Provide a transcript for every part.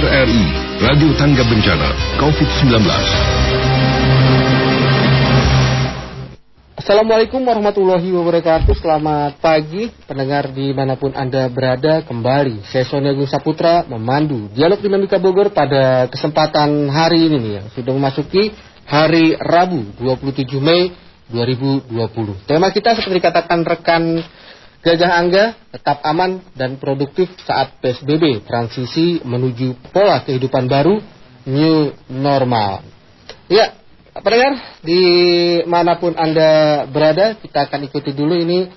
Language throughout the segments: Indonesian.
RRI Radio Tangga Bencana COVID-19. Assalamualaikum warahmatullahi wabarakatuh. Selamat pagi pendengar di mana pun Anda berada. Kembali saya Sony Agung Saputra memandu Dialog Dinamika Bogor pada kesempatan hari ini nih, Yang sudah memasuki hari Rabu 27 Mei 2020 Tema kita seperti katakan rekan Gajah Angga tetap aman dan produktif saat PSBB transisi menuju pola kehidupan baru new normal. Ya, pendengar di mana pun anda berada kita akan ikuti dulu ini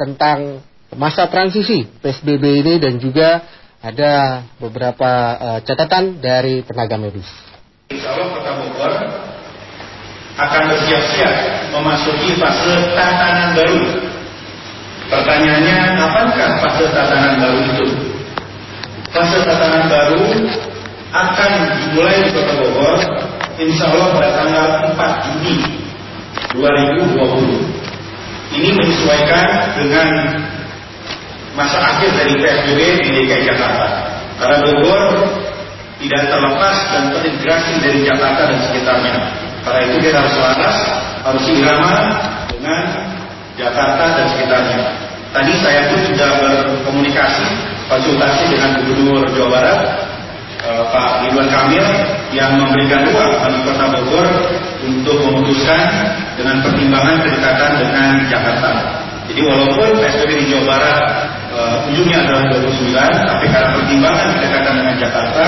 tentang masa transisi PSBB ini dan juga ada beberapa uh, catatan dari tenaga medis. Insya Allah Kota Bogor akan bersiap-siap memasuki fase tatanan baru Pertanyaannya, apakah fase tatanan baru itu? Fase tatanan baru akan dimulai di Kota Bogor, insya Allah pada tanggal 4 Juni 2020. Ini menyesuaikan dengan masa akhir dari PSBB di DKI Jakarta. Karena Bogor tidak terlepas dan terintegrasi dari Jakarta dan sekitarnya. Karena itu kita harus selaras, harus irama dengan Jakarta dan sekitarnya. Tadi saya pun sudah berkomunikasi, konsultasi dengan Gubernur Jawa Barat, eh, Pak Ridwan Kamil, yang memberikan ruang bagi Kota Bogor untuk memutuskan dengan pertimbangan kedekatan dengan Jakarta. Jadi walaupun PSBB di Jawa Barat uh, ujungnya adalah 29, tapi karena pertimbangan kedekatan dengan Jakarta,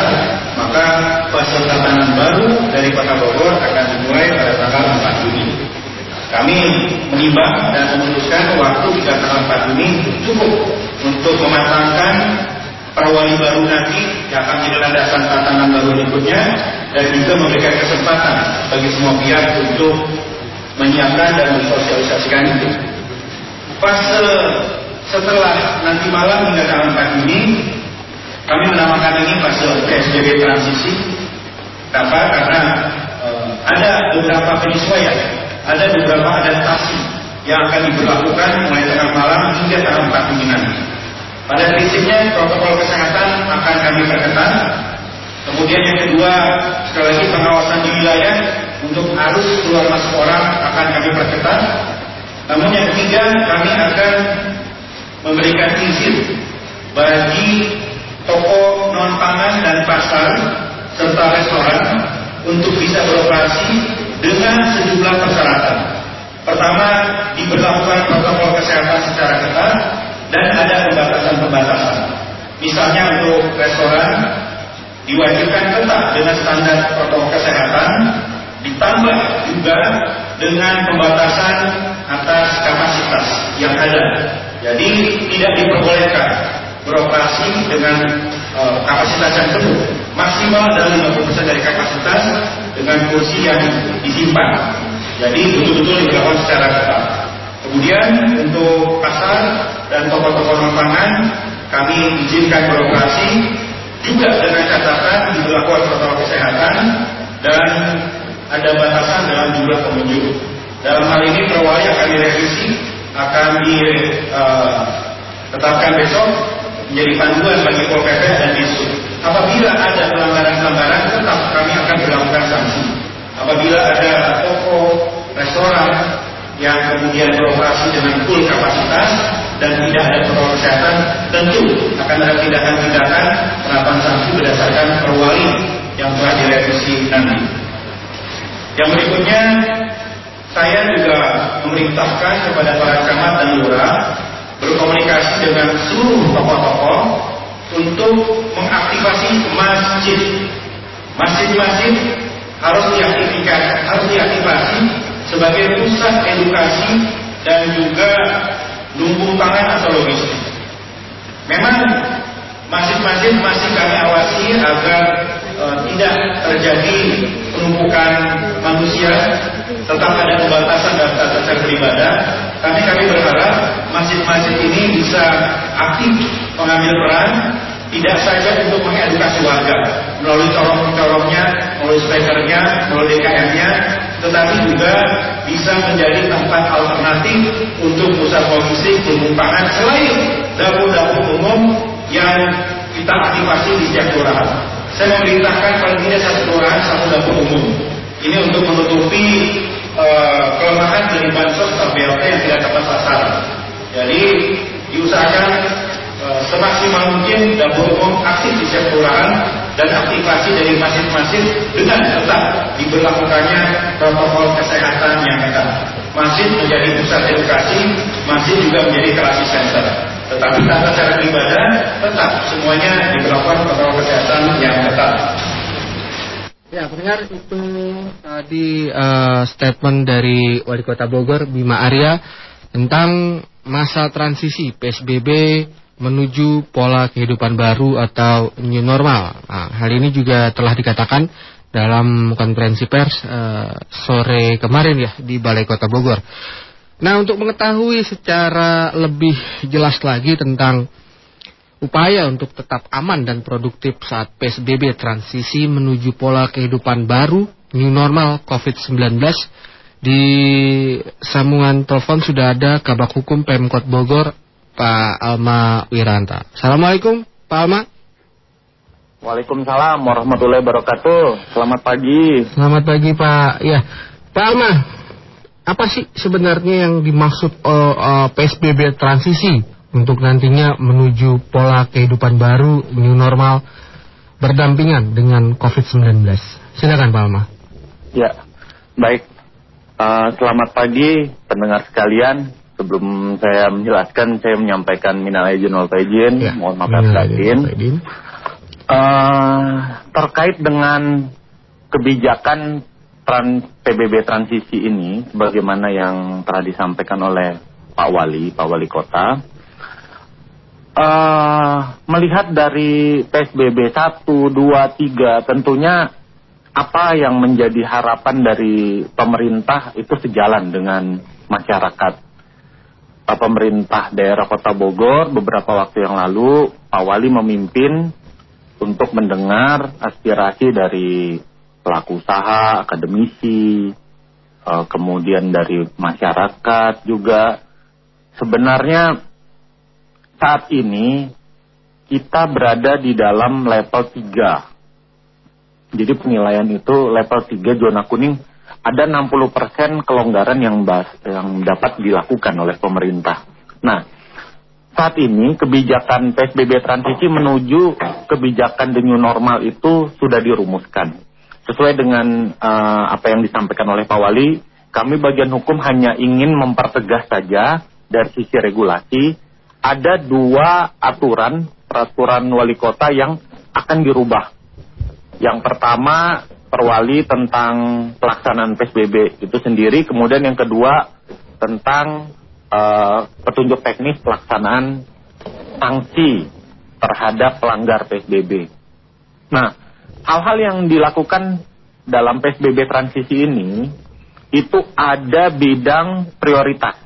maka fase tatanan baru dari Kota Bogor akan dimulai pada tanggal 4 Juni. Kami menimbang dan memutuskan waktu hingga tanggal 4 Juni cukup untuk mematangkan perwali baru nanti yang akan menjadi landasan tatanan baru berikutnya dan juga memberikan kesempatan bagi semua pihak untuk menyiapkan dan mensosialisasikan itu. Fase setelah nanti malam hingga tanggal 4 Juni kami menamakan ini fase PSBB transisi. Kenapa? Karena e, ada beberapa penyesuaian ada beberapa adaptasi yang akan diberlakukan mulai tengah malam hingga tanggal 4 Juni nanti. Pada prinsipnya protokol kesehatan akan kami perketat. Kemudian yang kedua, sekali lagi pengawasan di wilayah untuk arus keluar masuk orang akan kami perketat. Namun yang ketiga, kami akan memberikan izin bagi toko non pangan dan pasar serta restoran untuk bisa beroperasi dengan sejumlah persyaratan. Pertama, diberlakukan protokol kesehatan secara ketat dan ada pembatasan-pembatasan. Misalnya untuk restoran diwajibkan tetap dengan standar protokol kesehatan, ditambah juga dengan pembatasan atas kapasitas yang ada. Jadi tidak diperbolehkan beroperasi dengan uh, kapasitas yang penuh, maksimal dari 50% dari kapasitas dengan kursi yang disimpan. Jadi betul-betul dilakukan secara ketat. Kemudian untuk pasar dan toko-toko non kami izinkan beroperasi juga dengan catatan dilakukan protokol kesehatan dan ada batasan dalam jumlah pengunjung. Dalam hal ini perwali akan direvisi, akan ditetapkan uh, besok menjadi panduan bagi Pol PP dan Disub. Apabila ada pelanggaran-pelanggaran, tetap kami akan berlakukan sanksi. Apabila ada toko, restoran yang kemudian beroperasi dengan full kapasitas dan tidak ada protokol kesehatan, tentu akan ada tindakan-tindakan penerapan sanksi berdasarkan perwali yang telah direvisi nanti. Yang berikutnya, saya juga memerintahkan kepada para camat dan lurah berkomunikasi dengan seluruh tokoh-tokoh untuk mengaktifasi masjid. Masjid-masjid harus diaktifkan, harus diaktifasi sebagai pusat edukasi dan juga lumbung pangan atau logistik. Memang masjid-masjid masih kami awasi agar e, tidak terjadi penumpukan manusia, tetap ada pembatasan dan batasan beribadah. Tapi kami berharap masjid-masjid ini bisa aktif mengambil peran tidak saja untuk mengedukasi warga melalui corong-corongnya, melalui speakernya, melalui DKM-nya, tetapi juga bisa menjadi tempat alternatif untuk pusat logistik pengumpahan selain dapur-dapur umum yang kita aktifasi di setiap kelurahan. saya memerintahkan paling tidak satu kelurahan satu dapur umum. Ini untuk menutupi uh, kelemahan dari bansos atau BLT yang tidak tepat sasaran. Jadi diusahakan uh, semaksimal mungkin dapur umum aktif di setiap kelurahan dan aktivasi dari masjid-masjid dengan tetap diberlakukannya protokol kesehatan yang ketat. Masjid menjadi pusat edukasi, masjid juga menjadi crisis center. Tetapi tata cara ibadah tetap semuanya diberlakukan protokol kesehatan yang ketat. Ya, pendengar itu tadi uh, statement dari Wali Kota Bogor Bima Arya tentang masa transisi PSBB menuju pola kehidupan baru atau new normal. Nah, hal ini juga telah dikatakan dalam konferensi pers uh, sore kemarin ya di Balai Kota Bogor. Nah, untuk mengetahui secara lebih jelas lagi tentang upaya untuk tetap aman dan produktif saat PSBB transisi menuju pola kehidupan baru new normal COVID-19 di sambungan telepon sudah ada Kabak Hukum Pemkot Bogor Pak Alma Wiranta. Assalamualaikum Pak Alma. Waalaikumsalam warahmatullahi wabarakatuh. Selamat pagi. Selamat pagi Pak. Ya, Pak Alma, apa sih sebenarnya yang dimaksud uh, uh, PSBB transisi untuk nantinya menuju pola kehidupan baru new normal berdampingan dengan COVID-19? Silakan Pak Alma. Ya, baik. Uh, selamat pagi pendengar sekalian. Sebelum saya menjelaskan, saya menyampaikan minal aidin wal faizin, ya, mohon maaf batin. Uh, terkait dengan kebijakan tran PBB transisi ini, sebagaimana yang telah disampaikan oleh Pak Wali, Pak Wali Kota, uh, melihat dari PSBB 1, 2, 3, tentunya apa yang menjadi harapan dari pemerintah itu sejalan dengan masyarakat pemerintah daerah Kota Bogor beberapa waktu yang lalu Pak Wali memimpin untuk mendengar aspirasi dari pelaku usaha, akademisi, eh, kemudian dari masyarakat juga. Sebenarnya saat ini kita berada di dalam level 3. Jadi penilaian itu level 3 zona kuning ada 60% kelonggaran yang, bas, yang dapat dilakukan oleh pemerintah. Nah, saat ini kebijakan PSBB transisi menuju kebijakan the new normal itu sudah dirumuskan. Sesuai dengan uh, apa yang disampaikan oleh Pak Wali, kami bagian hukum hanya ingin mempertegas saja dari sisi regulasi ada dua aturan peraturan wali kota yang akan dirubah. Yang pertama perwali tentang pelaksanaan PSBB itu sendiri. Kemudian yang kedua tentang uh, petunjuk teknis pelaksanaan sanksi terhadap pelanggar PSBB. Nah, hal-hal yang dilakukan dalam PSBB transisi ini itu ada bidang prioritas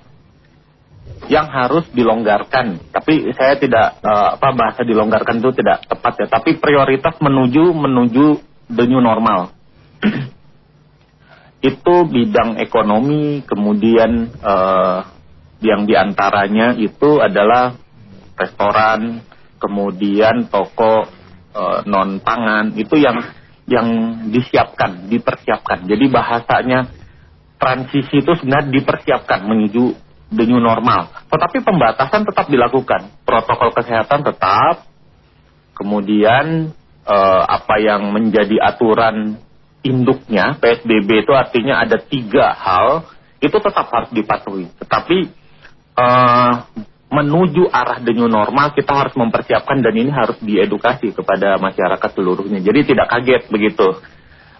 yang harus dilonggarkan. Tapi saya tidak uh, apa bahasa dilonggarkan itu tidak tepat ya. Tapi prioritas menuju menuju the new normal. itu bidang ekonomi, kemudian uh, yang di antaranya itu adalah restoran, kemudian toko uh, non pangan itu yang yang disiapkan, dipersiapkan. Jadi bahasanya transisi itu sebenarnya dipersiapkan menuju the new normal. Tetapi pembatasan tetap dilakukan, protokol kesehatan tetap, kemudian uh, apa yang menjadi aturan induknya PSBB itu artinya ada tiga hal itu tetap harus dipatuhi. Tetapi uh, menuju arah the new normal kita harus mempersiapkan dan ini harus diedukasi kepada masyarakat seluruhnya. Jadi tidak kaget begitu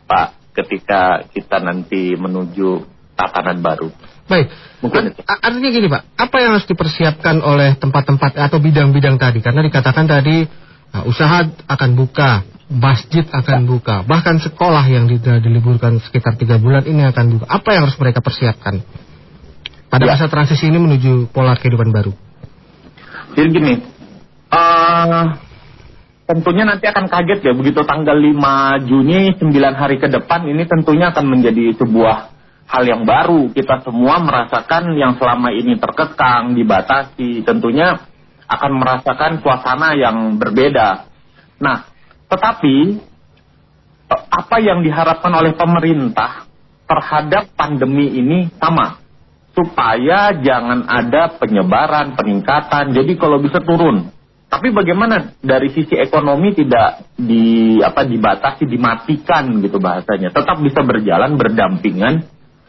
Pak ketika kita nanti menuju tatanan baru. Baik, mungkin artinya gini Pak, apa yang harus dipersiapkan oleh tempat-tempat atau bidang-bidang tadi? Karena dikatakan tadi uh, usaha akan buka, masjid akan buka, bahkan sekolah yang diliburkan sekitar tiga bulan ini akan buka. Apa yang harus mereka persiapkan pada ya. masa transisi ini menuju pola kehidupan baru? Jadi gini, uh, tentunya nanti akan kaget ya begitu tanggal 5 Juni 9 hari ke depan ini tentunya akan menjadi sebuah hal yang baru. Kita semua merasakan yang selama ini terkekang, dibatasi, tentunya akan merasakan suasana yang berbeda. Nah, tetapi apa yang diharapkan oleh pemerintah terhadap pandemi ini sama supaya jangan ada penyebaran, peningkatan. Jadi kalau bisa turun. Tapi bagaimana dari sisi ekonomi tidak di apa dibatasi, dimatikan gitu bahasanya. Tetap bisa berjalan berdampingan,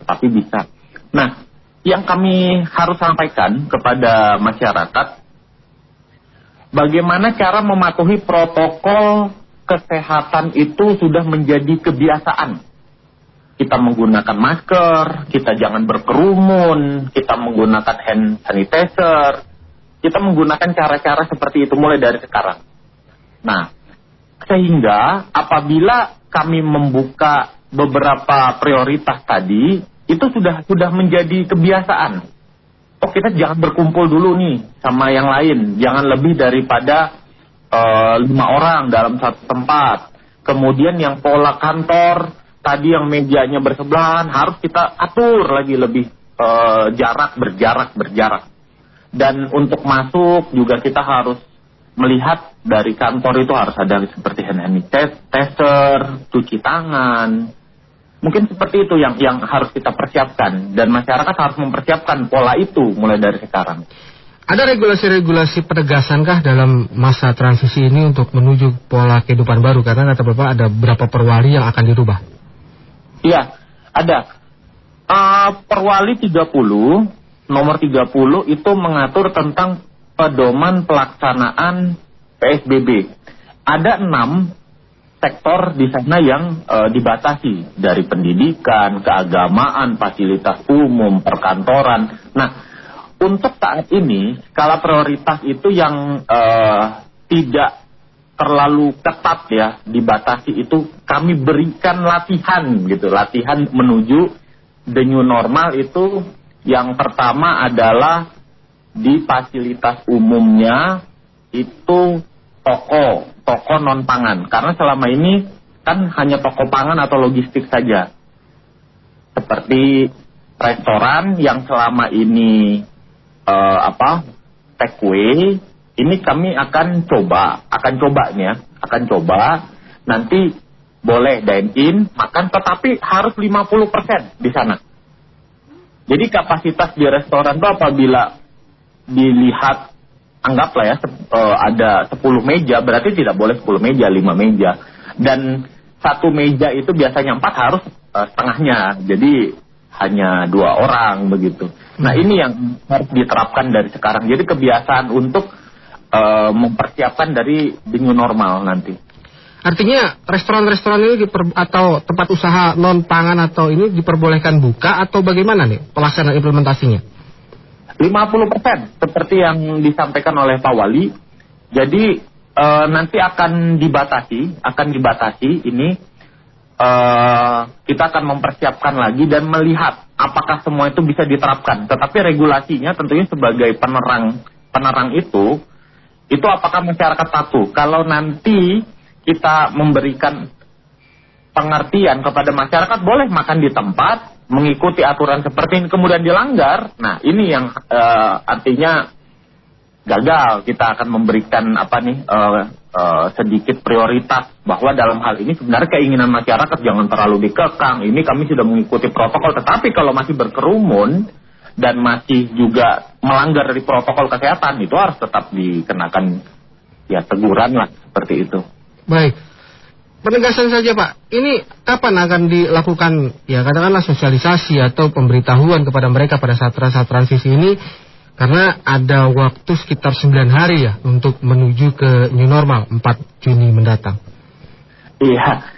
tapi bisa. Nah, yang kami harus sampaikan kepada masyarakat bagaimana cara mematuhi protokol kesehatan itu sudah menjadi kebiasaan kita menggunakan masker, kita jangan berkerumun, kita menggunakan hand sanitizer, kita menggunakan cara-cara seperti itu mulai dari sekarang. Nah, sehingga apabila kami membuka beberapa prioritas tadi, itu sudah sudah menjadi kebiasaan. Oh kita jangan berkumpul dulu nih sama yang lain, jangan lebih daripada uh, lima orang dalam satu tempat. Kemudian yang pola kantor tadi yang mejanya bersebelahan harus kita atur lagi lebih uh, jarak berjarak berjarak dan untuk masuk juga kita harus melihat dari kantor itu harus ada seperti hand sanitizer, cuci tangan. Mungkin seperti itu yang yang harus kita persiapkan dan masyarakat harus mempersiapkan pola itu mulai dari sekarang. Ada regulasi-regulasi penegasankah dalam masa transisi ini untuk menuju pola kehidupan baru? Karena kata Bapak ada berapa perwali yang akan dirubah. Iya, ada. Uh, perwali 30 nomor 30 itu mengatur tentang pedoman pelaksanaan PSBB. Ada enam sektor di sana yang e, dibatasi dari pendidikan, keagamaan, fasilitas umum, perkantoran. Nah, untuk saat ini skala prioritas itu yang e, tidak terlalu ketat ya dibatasi itu kami berikan latihan gitu latihan menuju the new normal itu yang pertama adalah di fasilitas umumnya itu toko toko non pangan. Karena selama ini kan hanya toko pangan atau logistik saja. Seperti restoran yang selama ini uh, apa takeaway ini kami akan coba, akan coba ya, akan coba. Nanti boleh dine in, makan tetapi harus 50% di sana. Jadi kapasitas di restoran itu apabila dilihat anggaplah ya uh, ada 10 meja berarti tidak boleh 10 meja, 5 meja. Dan satu meja itu biasanya empat harus uh, setengahnya. Jadi hanya dua orang begitu. Nah ini yang harus diterapkan dari sekarang. Jadi kebiasaan untuk uh, mempersiapkan dari the normal nanti. Artinya restoran-restoran ini diper, atau tempat usaha non pangan atau ini diperbolehkan buka atau bagaimana nih pelaksanaan implementasinya? 50% seperti yang disampaikan oleh Pak Wali. Jadi e, nanti akan dibatasi, akan dibatasi ini e, kita akan mempersiapkan lagi dan melihat apakah semua itu bisa diterapkan. Tetapi regulasinya tentunya sebagai penerang penerang itu itu apakah masyarakat patuh? Kalau nanti kita memberikan pengertian kepada masyarakat boleh makan di tempat, mengikuti aturan seperti ini kemudian dilanggar. Nah, ini yang uh, artinya gagal. Kita akan memberikan apa nih uh, uh, sedikit prioritas bahwa dalam hal ini sebenarnya keinginan masyarakat jangan terlalu dikekang. Ini kami sudah mengikuti protokol, tetapi kalau masih berkerumun dan masih juga melanggar dari protokol kesehatan itu harus tetap dikenakan ya teguran lah seperti itu. Baik. Penegasan saja Pak, ini kapan akan dilakukan ya katakanlah sosialisasi atau pemberitahuan kepada mereka pada saat saat transisi ini karena ada waktu sekitar 9 hari ya untuk menuju ke new normal 4 Juni mendatang. Iya.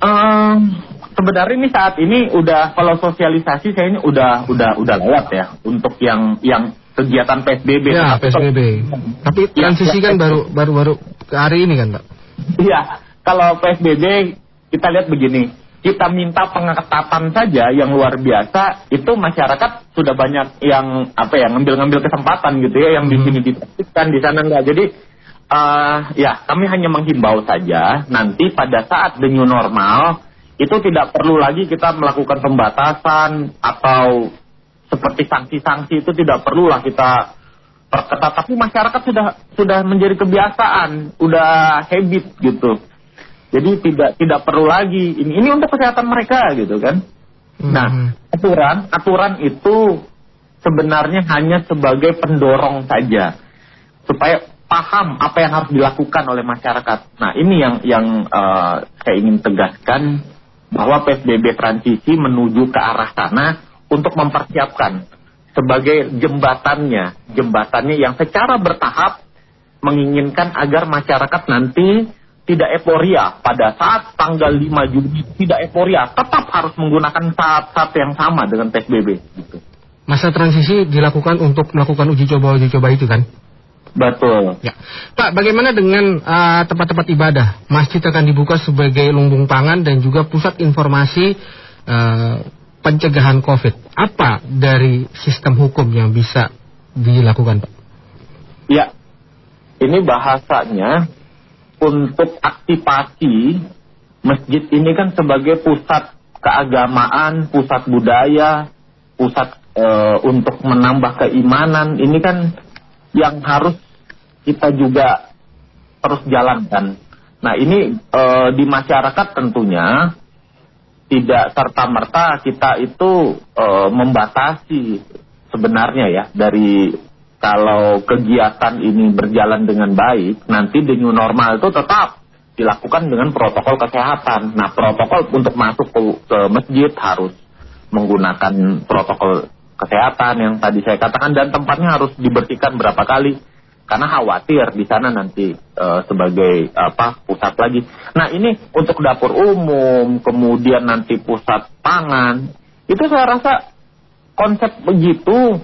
Um, sebenarnya ini saat ini udah kalau sosialisasi saya ini udah udah udah lewat ya untuk yang yang kegiatan PSBB. Ya, PSBB. Tapi ya, transisi ya, kan baru baru baru ke hari ini kan, Pak? Iya, kalau PSBB kita lihat begini, kita minta pengetatan saja yang luar biasa, itu masyarakat sudah banyak yang apa ya ngambil-ngambil kesempatan gitu ya, yang di hmm. sini ditaktifkan, di sana enggak. Jadi uh, ya kami hanya menghimbau saja nanti pada saat the new normal itu tidak perlu lagi kita melakukan pembatasan atau seperti sanksi-sanksi itu tidak perlulah kita perketat tapi masyarakat sudah sudah menjadi kebiasaan udah habit gitu Jadi tidak tidak perlu lagi ini ini untuk kesehatan mereka gitu kan. Nah, Mhm. aturan aturan itu sebenarnya hanya sebagai pendorong saja supaya paham apa yang harus dilakukan oleh masyarakat. Nah, ini yang yang eh, saya ingin tegaskan bahwa PSBB transisi menuju ke arah sana untuk mempersiapkan sebagai jembatannya, jembatannya yang secara bertahap menginginkan agar masyarakat nanti tidak euforia pada saat tanggal 5 Juni tidak euforia tetap harus menggunakan saat-saat yang sama dengan PSBB gitu. Masa transisi dilakukan untuk melakukan uji coba uji coba itu kan? Betul. Ya, Pak, bagaimana dengan uh, tempat-tempat ibadah? Masjid akan dibuka sebagai lumbung pangan dan juga pusat informasi uh, pencegahan COVID. Apa dari sistem hukum yang bisa dilakukan, Pak? Ya. Ini bahasanya untuk aktivasi masjid ini kan sebagai pusat keagamaan, pusat budaya, pusat eh, untuk menambah keimanan. Ini kan yang harus kita juga terus jalankan. Nah ini eh, di masyarakat tentunya tidak serta merta kita itu eh, membatasi sebenarnya ya dari kalau kegiatan ini berjalan dengan baik, nanti the new normal itu tetap dilakukan dengan protokol kesehatan. Nah, protokol untuk masuk ke, ke masjid harus menggunakan protokol kesehatan yang tadi saya katakan dan tempatnya harus dibersihkan berapa kali karena khawatir di sana nanti eh, sebagai apa pusat lagi. Nah, ini untuk dapur umum, kemudian nanti pusat pangan, itu saya rasa konsep begitu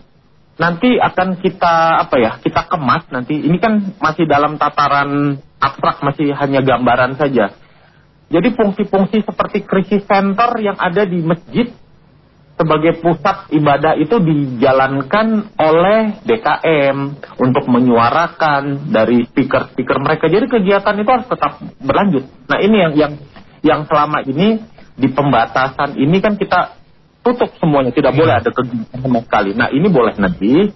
nanti akan kita apa ya kita kemas nanti. Ini kan masih dalam tataran abstrak masih hanya gambaran saja. Jadi fungsi-fungsi seperti krisis center yang ada di masjid sebagai pusat ibadah itu dijalankan oleh DKM untuk menyuarakan dari speaker-speaker mereka. Jadi kegiatan itu harus tetap berlanjut. Nah ini yang yang yang selama ini di pembatasan ini kan kita tutup semuanya, tidak boleh ada kegiatan sama sekali. Nah ini boleh nanti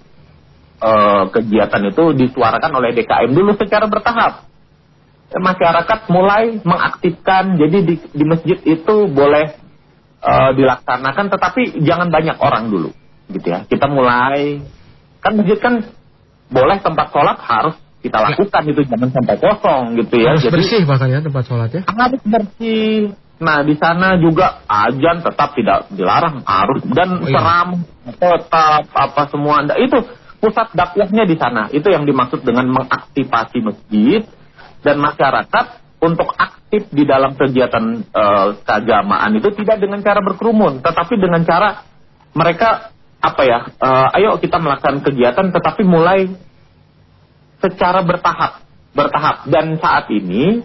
eh, kegiatan itu disuarakan oleh DKM dulu secara bertahap. Eh, Masyarakat mulai mengaktifkan, jadi di, di masjid itu boleh eh, dilaksanakan, tetapi jangan banyak orang dulu, gitu ya. Kita mulai, kan masjid kan boleh tempat sholat harus kita lakukan itu, jangan sampai kosong, gitu ya. Harus Jadi- bersih bahkan ya tempat sholatnya. harus bersih. Nah di sana juga ajan tetap tidak dilarang harus dan Oh, iya. seram tetap apa semua. Nah, itu pusat dakwahnya di sana. Itu yang dimaksud dengan mengaktifasi masjid dan masyarakat untuk aktif di dalam kegiatan eh, keagamaan itu tidak dengan cara berkerumun tetapi dengan cara mereka apa ya eh, ayo kita melakukan kegiatan tetapi mulai secara bertahap bertahap. Dan saat ini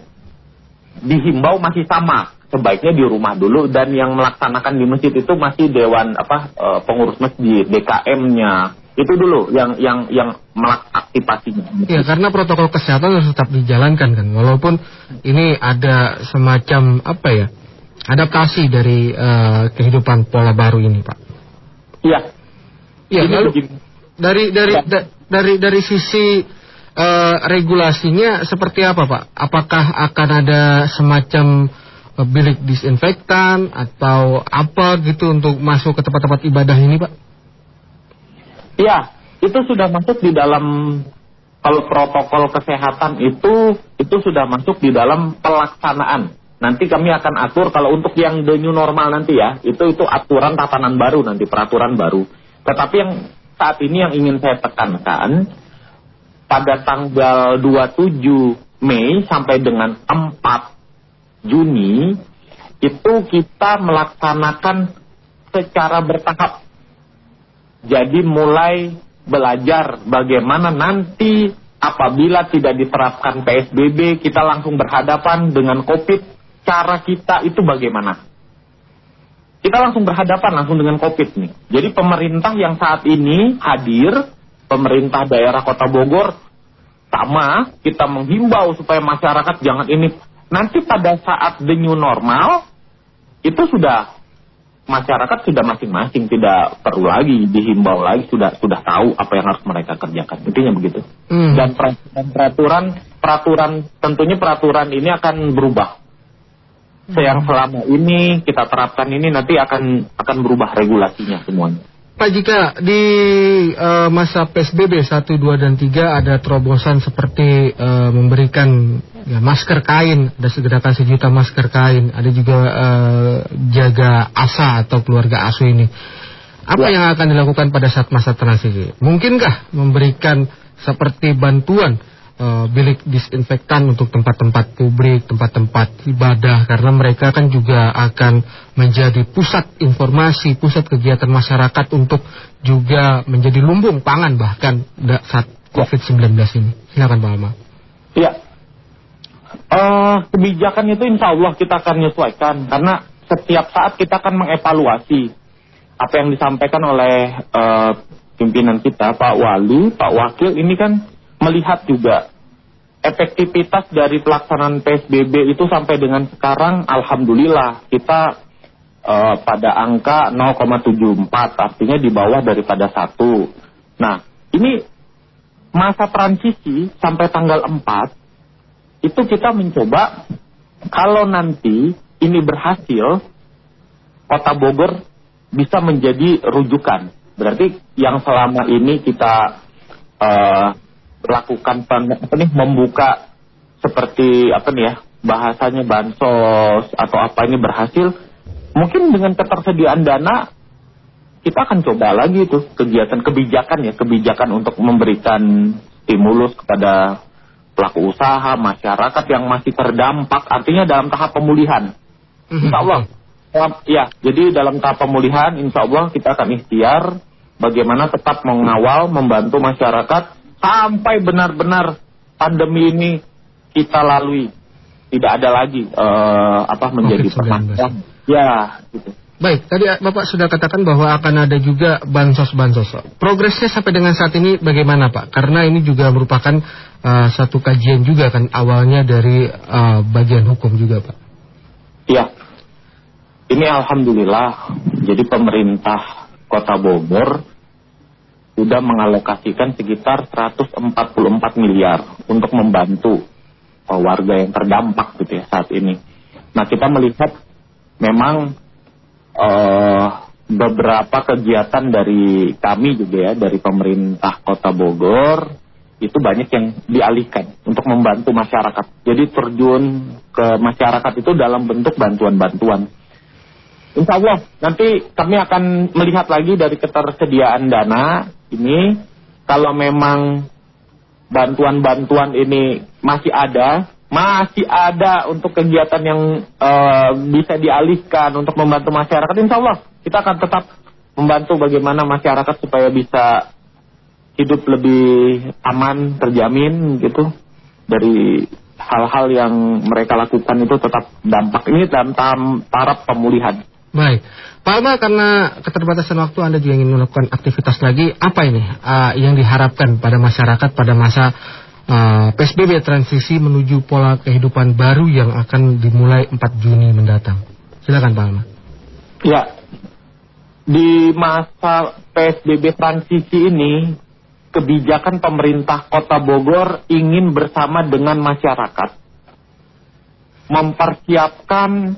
dihimbau masih sama sebaiknya di rumah dulu dan yang melaksanakan di masjid itu masih dewan apa eh, pengurus masjid DKM-nya itu dulu yang yang yang mengaktifasinya. Ya, karena protokol kesehatan harus tetap dijalankan kan, walaupun ini ada semacam apa ya adaptasi dari eh, kehidupan pola baru ini, Pak. Iya. Ya, lalu begini. dari dari Ya. da- dari dari sisi eh, regulasinya seperti apa, Pak? Apakah akan ada semacam bilik disinfektan atau apa gitu untuk masuk ke tempat-tempat ibadah ini, Pak? Iya, itu sudah masuk di dalam kalau protokol kesehatan itu itu sudah masuk di dalam pelaksanaan. Nanti kami akan atur kalau untuk yang the new normal nanti ya, itu itu aturan tatanan baru nanti peraturan baru. Tetapi yang saat ini yang ingin saya tekankan pada tanggal 27 Mei sampai dengan 4 Juni itu kita melaksanakan secara bertahap jadi mulai belajar bagaimana nanti apabila tidak diterapkan PSBB kita langsung berhadapan dengan COVID, cara kita itu bagaimana? Kita langsung berhadapan langsung dengan COVID nih. Jadi pemerintah yang saat ini hadir, pemerintah daerah Kota Bogor sama kita menghimbau supaya masyarakat jangan ini nanti pada saat the new normal itu sudah masyarakat sudah masing-masing tidak perlu lagi dihimbau lagi sudah sudah tahu apa yang harus mereka kerjakan intinya begitu Hmm. dan per- dan peraturan peraturan tentunya peraturan ini akan berubah yang selama ini kita terapkan ini nanti akan akan berubah regulasinya semuanya. Pak jika di uh, masa PSBB 1, 2, dan 3 ada terobosan seperti uh, memberikan ya, masker kain, ada segerakan sejuta masker kain, ada juga uh, jaga asa atau keluarga asuh ini. Apa ya. yang akan dilakukan pada saat masa transisi? Mungkinkah memberikan seperti bantuan uh, bilik disinfektan untuk tempat-tempat publik, tempat-tempat ibadah karena mereka kan juga akan menjadi pusat informasi, pusat kegiatan masyarakat untuk juga menjadi lumbung pangan bahkan saat COVID-19 ini. Silakan Pak Alma. Iya. Uh, kebijakan itu insya Allah kita akan menyesuaikan karena setiap saat kita akan mengevaluasi apa yang disampaikan oleh uh, pimpinan kita Pak Wali, Pak Wakil ini kan melihat juga efektivitas dari pelaksanaan PSBB itu sampai dengan sekarang alhamdulillah kita uh, pada angka 0,74 artinya di bawah daripada satu. Nah, ini masa transisi sampai tanggal 4 itu kita mencoba kalau nanti ini berhasil Kota Bogor bisa menjadi rujukan. Berarti yang selama ini kita uh, lakukan apa nih membuka seperti apa nih ya bahasanya bansos atau apa ini berhasil mungkin dengan ketersediaan dana kita akan coba lagi itu kegiatan kebijakan ya kebijakan untuk memberikan stimulus kepada pelaku usaha masyarakat yang masih terdampak artinya dalam tahap pemulihan mhm. Insya Allah ya jadi dalam tahap pemulihan Insya Allah kita akan ikhtiar bagaimana tetap mengawal membantu masyarakat sampai benar-benar pandemi ini kita lalui tidak ada lagi uh, apa menjadi permasalahan. Ya, gitu. Baik, tadi Bapak sudah katakan bahwa akan ada juga bansos-bansos. Progresnya sampai dengan saat ini bagaimana Pak? Karena ini juga merupakan uh, satu kajian juga kan awalnya dari uh, bagian hukum juga Pak. Iya, ini Alhamdulillah, jadi pemerintah Kota Bogor sudah mengalokasikan sekitar 144 miliar untuk membantu uh, warga yang terdampak gitu ya saat ini. Nah kita melihat memang uh, beberapa kegiatan dari kami juga ya dari pemerintah Kota Bogor itu banyak yang dialihkan untuk membantu masyarakat. Jadi terjun ke masyarakat itu dalam bentuk bantuan-bantuan. Insya Allah nanti kami akan melihat lagi dari ketersediaan dana ini kalau memang bantuan-bantuan ini masih ada, masih ada untuk kegiatan yang uh, bisa dialihkan untuk membantu masyarakat, insya Allah kita akan tetap membantu bagaimana masyarakat supaya bisa hidup lebih aman, terjamin gitu dari hal-hal yang mereka lakukan itu tetap dampak ini dalam taraf pemulihan. Baik, Pak Alma karena keterbatasan waktu Anda juga ingin melakukan aktivitas lagi, apa ini uh, yang diharapkan pada masyarakat pada masa uh, PSBB transisi menuju pola kehidupan baru yang akan dimulai 4 Juni mendatang? Silakan Pak Alma. Ya, di masa PSBB transisi ini, kebijakan pemerintah Kota Bogor ingin bersama dengan masyarakat mempersiapkan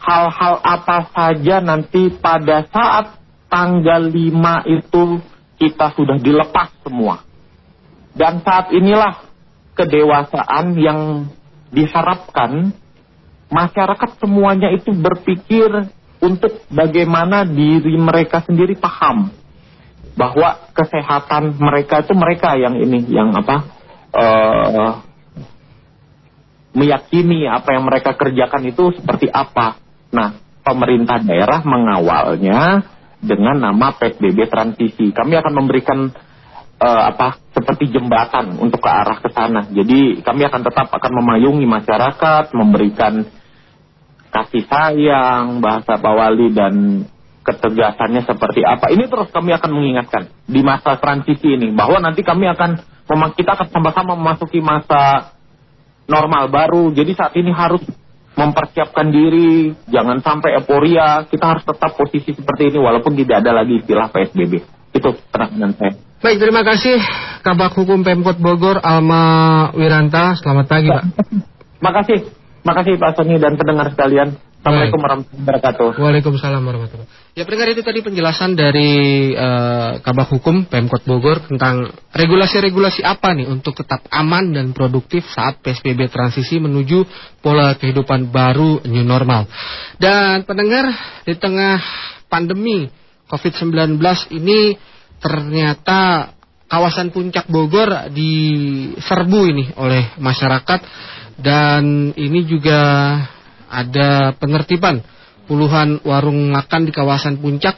hal-hal apa saja nanti pada saat tanggal 5 itu kita sudah dilepas semua. Dan saat inilah kedewasaan yang diharapkan masyarakat semuanya itu berpikir untuk bagaimana diri mereka sendiri paham bahwa kesehatan mereka itu mereka yang ini yang apa uh, meyakini apa yang mereka kerjakan itu seperti apa Nah, pemerintah daerah mengawalnya dengan nama PSBB transisi. Kami akan memberikan uh, apa seperti jembatan untuk ke arah ke sana. Jadi kami akan tetap akan memayungi masyarakat, memberikan kasih sayang, bahasa bawali dan ketegasannya seperti apa. Ini terus kami akan mengingatkan di masa transisi ini bahwa nanti kami akan memang kita akan sama-sama memasuki masa normal baru. Jadi saat ini harus mempersiapkan diri, jangan sampai euforia, kita harus tetap posisi seperti ini walaupun tidak ada lagi istilah PSBB. Itu penanganan saya. Baik, terima kasih Kabak Hukum Pemkot Bogor Alma Wiranta. Selamat pagi, Pak. Terima kasih. Makasih Pak Sony dan pendengar sekalian. Assalamualaikum warahmatullahi wabarakatuh. Waalaikumsalam warahmatullahi wabarakatuh. Ya pendengar itu tadi penjelasan dari uh, Kabak Hukum Pemkot Bogor tentang regulasi-regulasi apa nih untuk tetap aman dan produktif saat PSBB transisi menuju pola kehidupan baru new normal. Dan pendengar di tengah pandemi COVID-19 ini ternyata kawasan puncak Bogor diserbu ini oleh masyarakat dan ini juga ada penertiban puluhan warung makan di kawasan puncak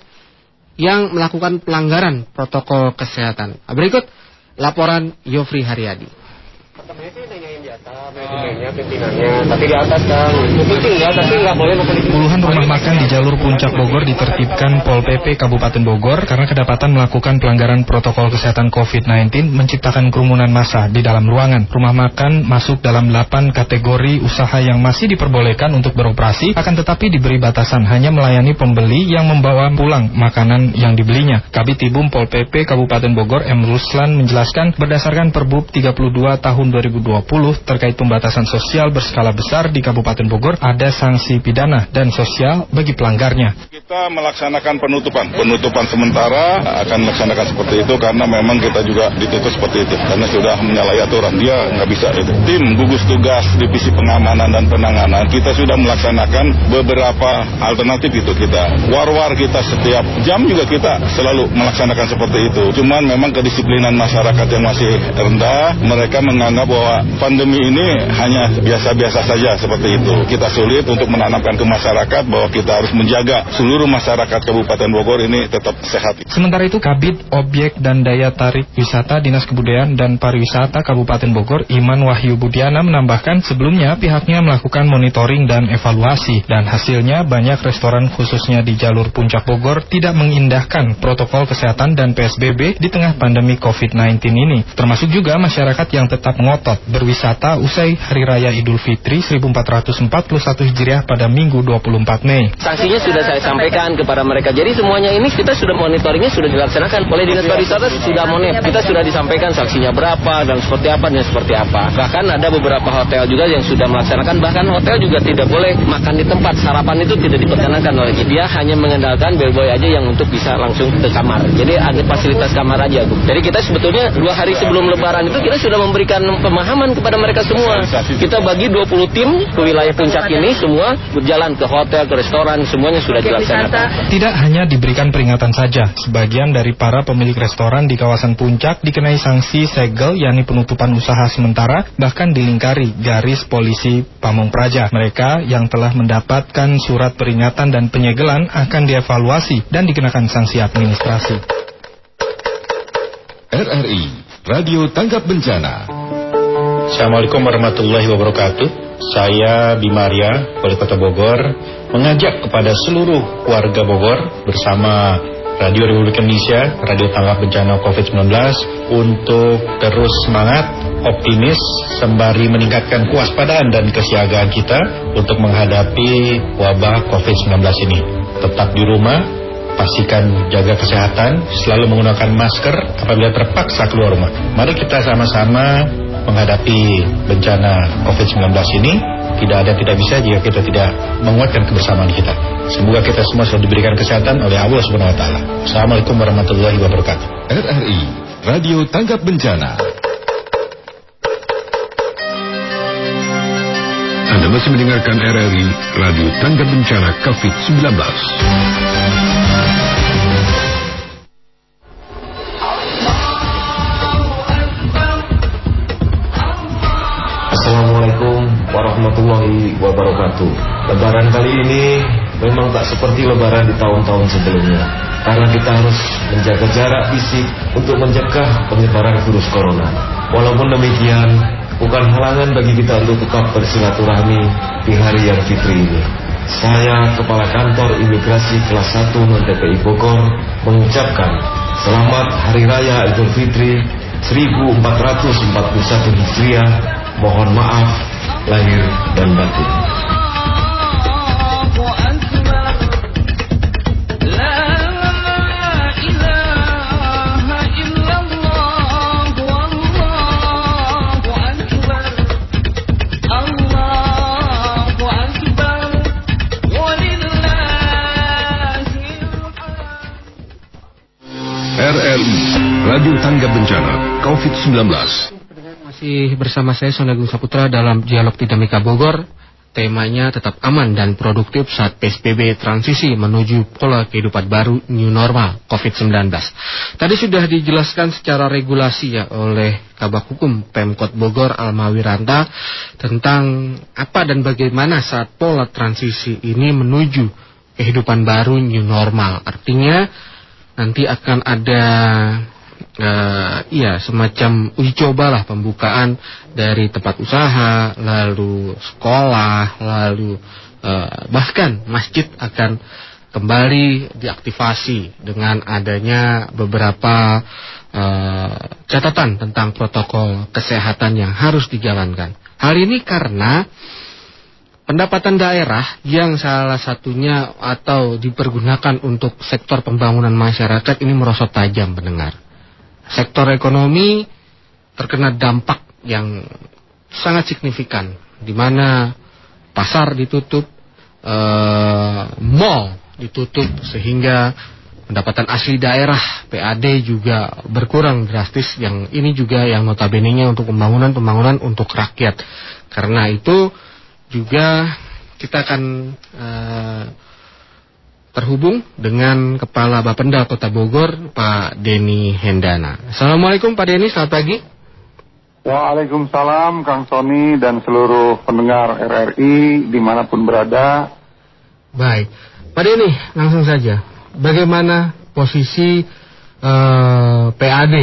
yang melakukan pelanggaran protokol kesehatan. Berikut laporan Yofri Haryadi Puluhan rumah makan di jalur puncak Bogor ditertibkan Pol PP Kabupaten Bogor karena kedapatan melakukan pelanggaran protokol kesehatan COVID-19 menciptakan kerumunan massa di dalam ruangan. Rumah makan masuk dalam 8 kategori usaha yang masih diperbolehkan untuk beroperasi, akan tetapi diberi batasan hanya melayani pembeli yang membawa pulang makanan yang dibelinya. Kabit Pol PP Kabupaten Bogor M. Ruslan menjelaskan berdasarkan Perbub 32 tahun 2020 terkait pembatasan sosial berskala besar di Kabupaten Bogor ada sanksi pidana dan sosial bagi pelanggarnya. Kita melaksanakan penutupan, penutupan sementara akan melaksanakan seperti itu karena memang kita juga ditutup seperti itu karena sudah menyalahi aturan dia nggak bisa itu. Tim gugus tugas divisi pengamanan dan penanganan kita sudah melaksanakan beberapa alternatif itu kita. War-war kita setiap jam juga kita selalu melaksanakan seperti itu. Cuman memang kedisiplinan masyarakat yang masih rendah, mereka menganggap bahwa pandemi ini hanya biasa-biasa saja seperti itu. Kita sulit untuk menanamkan ke masyarakat bahwa kita harus menjaga seluruh masyarakat Kabupaten Bogor ini tetap sehat. Sementara itu Kabit Objek dan Daya Tarik Wisata Dinas Kebudayaan dan Pariwisata Kabupaten Bogor Iman Wahyu Budiana menambahkan sebelumnya pihaknya melakukan monitoring dan evaluasi dan hasilnya banyak restoran khususnya di jalur puncak Bogor tidak mengindahkan protokol kesehatan dan PSBB di tengah pandemi COVID-19 ini. Termasuk juga masyarakat yang tetap ngotot berwisata usai usai Hari Raya Idul Fitri 1441 Hijriah pada Minggu 24 Mei. Sanksinya sudah saya sampaikan kepada mereka. Jadi semuanya ini kita sudah monitoringnya sudah dilaksanakan oleh Dinas Pariwisata sudah monet. Kita sudah disampaikan sanksinya berapa dan seperti apa dan seperti apa. Bahkan ada beberapa hotel juga yang sudah melaksanakan. Bahkan hotel juga tidak boleh makan di tempat. Sarapan itu tidak diperkenankan oleh dia hanya mengandalkan bellboy aja yang untuk bisa langsung ke kamar. Jadi ada fasilitas kamar aja. Jadi kita sebetulnya dua hari sebelum Lebaran itu kita sudah memberikan pemahaman kepada mereka semua semua. Kita bagi 20 tim ke wilayah puncak ini semua berjalan ke hotel, ke restoran, semuanya sudah dilaksanakan. Tidak hanya diberikan peringatan saja, sebagian dari para pemilik restoran di kawasan puncak dikenai sanksi segel yakni penutupan usaha sementara bahkan dilingkari garis polisi Pamung Praja. Mereka yang telah mendapatkan surat peringatan dan penyegelan akan dievaluasi dan dikenakan sanksi administrasi. RRI Radio Tanggap Bencana Assalamualaikum warahmatullahi wabarakatuh. Saya Bimaria, Wali Kota Bogor, mengajak kepada seluruh warga Bogor bersama Radio Republik Indonesia, Radio Tanggap Bencana COVID-19 untuk terus semangat, optimis, sembari meningkatkan kewaspadaan dan kesiagaan kita untuk menghadapi wabah COVID-19 ini. Tetap di rumah, pastikan jaga kesehatan, selalu menggunakan masker apabila terpaksa keluar rumah. Mari kita sama-sama menghadapi bencana COVID-19 ini tidak ada tidak bisa jika kita tidak menguatkan kebersamaan kita. Semoga kita semua selalu diberikan kesehatan oleh Allah Subhanahu wa taala. Assalamualaikum warahmatullahi wabarakatuh. RRI Radio Tanggap Bencana. Anda masih mendengarkan RRI Radio Tanggap Bencana COVID-19. Warahmatullahi wabarakatuh. Lebaran kali ini memang tak seperti lebaran di tahun-tahun sebelumnya. Karena kita harus menjaga jarak fisik untuk mencegah penyebaran virus corona. Walaupun demikian, bukan halangan bagi kita untuk tetap bersilaturahmi di hari yang fitri ini. Saya, Kepala Kantor Imigrasi Kelas 1 non TPI Bogor, mengucapkan Selamat Hari Raya Idul Fitri 1441 Hijriah Mohon maaf lahir dan batin. RRI Radio Tangga Bencana COVID-19 masih bersama saya Sonagung Saputra dalam Dialog Dinamika Bogor. Temanya tetap aman dan produktif saat PSBB transisi menuju pola kehidupan baru new normal COVID-19. Tadi sudah dijelaskan secara regulasi ya oleh Kabak Hukum Pemkot Bogor Almawiranta tentang apa dan bagaimana saat pola transisi ini menuju kehidupan baru new normal. Artinya nanti akan ada uh, iya semacam uji coba lah pembukaan dari tempat usaha, lalu sekolah, lalu uh, bahkan masjid akan kembali diaktifasi dengan adanya beberapa uh, catatan tentang protokol kesehatan yang harus dijalankan. Hal ini karena pendapatan daerah yang salah satunya atau dipergunakan untuk sektor pembangunan masyarakat ini merosot tajam mendengar sektor ekonomi terkena dampak yang sangat signifikan di mana pasar ditutup, e, mall ditutup sehingga pendapatan asli daerah PAD juga berkurang drastis yang ini juga yang notabene-nya untuk pembangunan-pembangunan untuk rakyat. Karena itu juga kita akan e, terhubung dengan Kepala Bapenda Kota Bogor, Pak Denny Hendana. Assalamualaikum Pak Denny, selamat pagi. Waalaikumsalam Kang Sony dan seluruh pendengar RRI di mana pun berada. Baik, Pak Denny langsung saja. Bagaimana posisi eh, PAD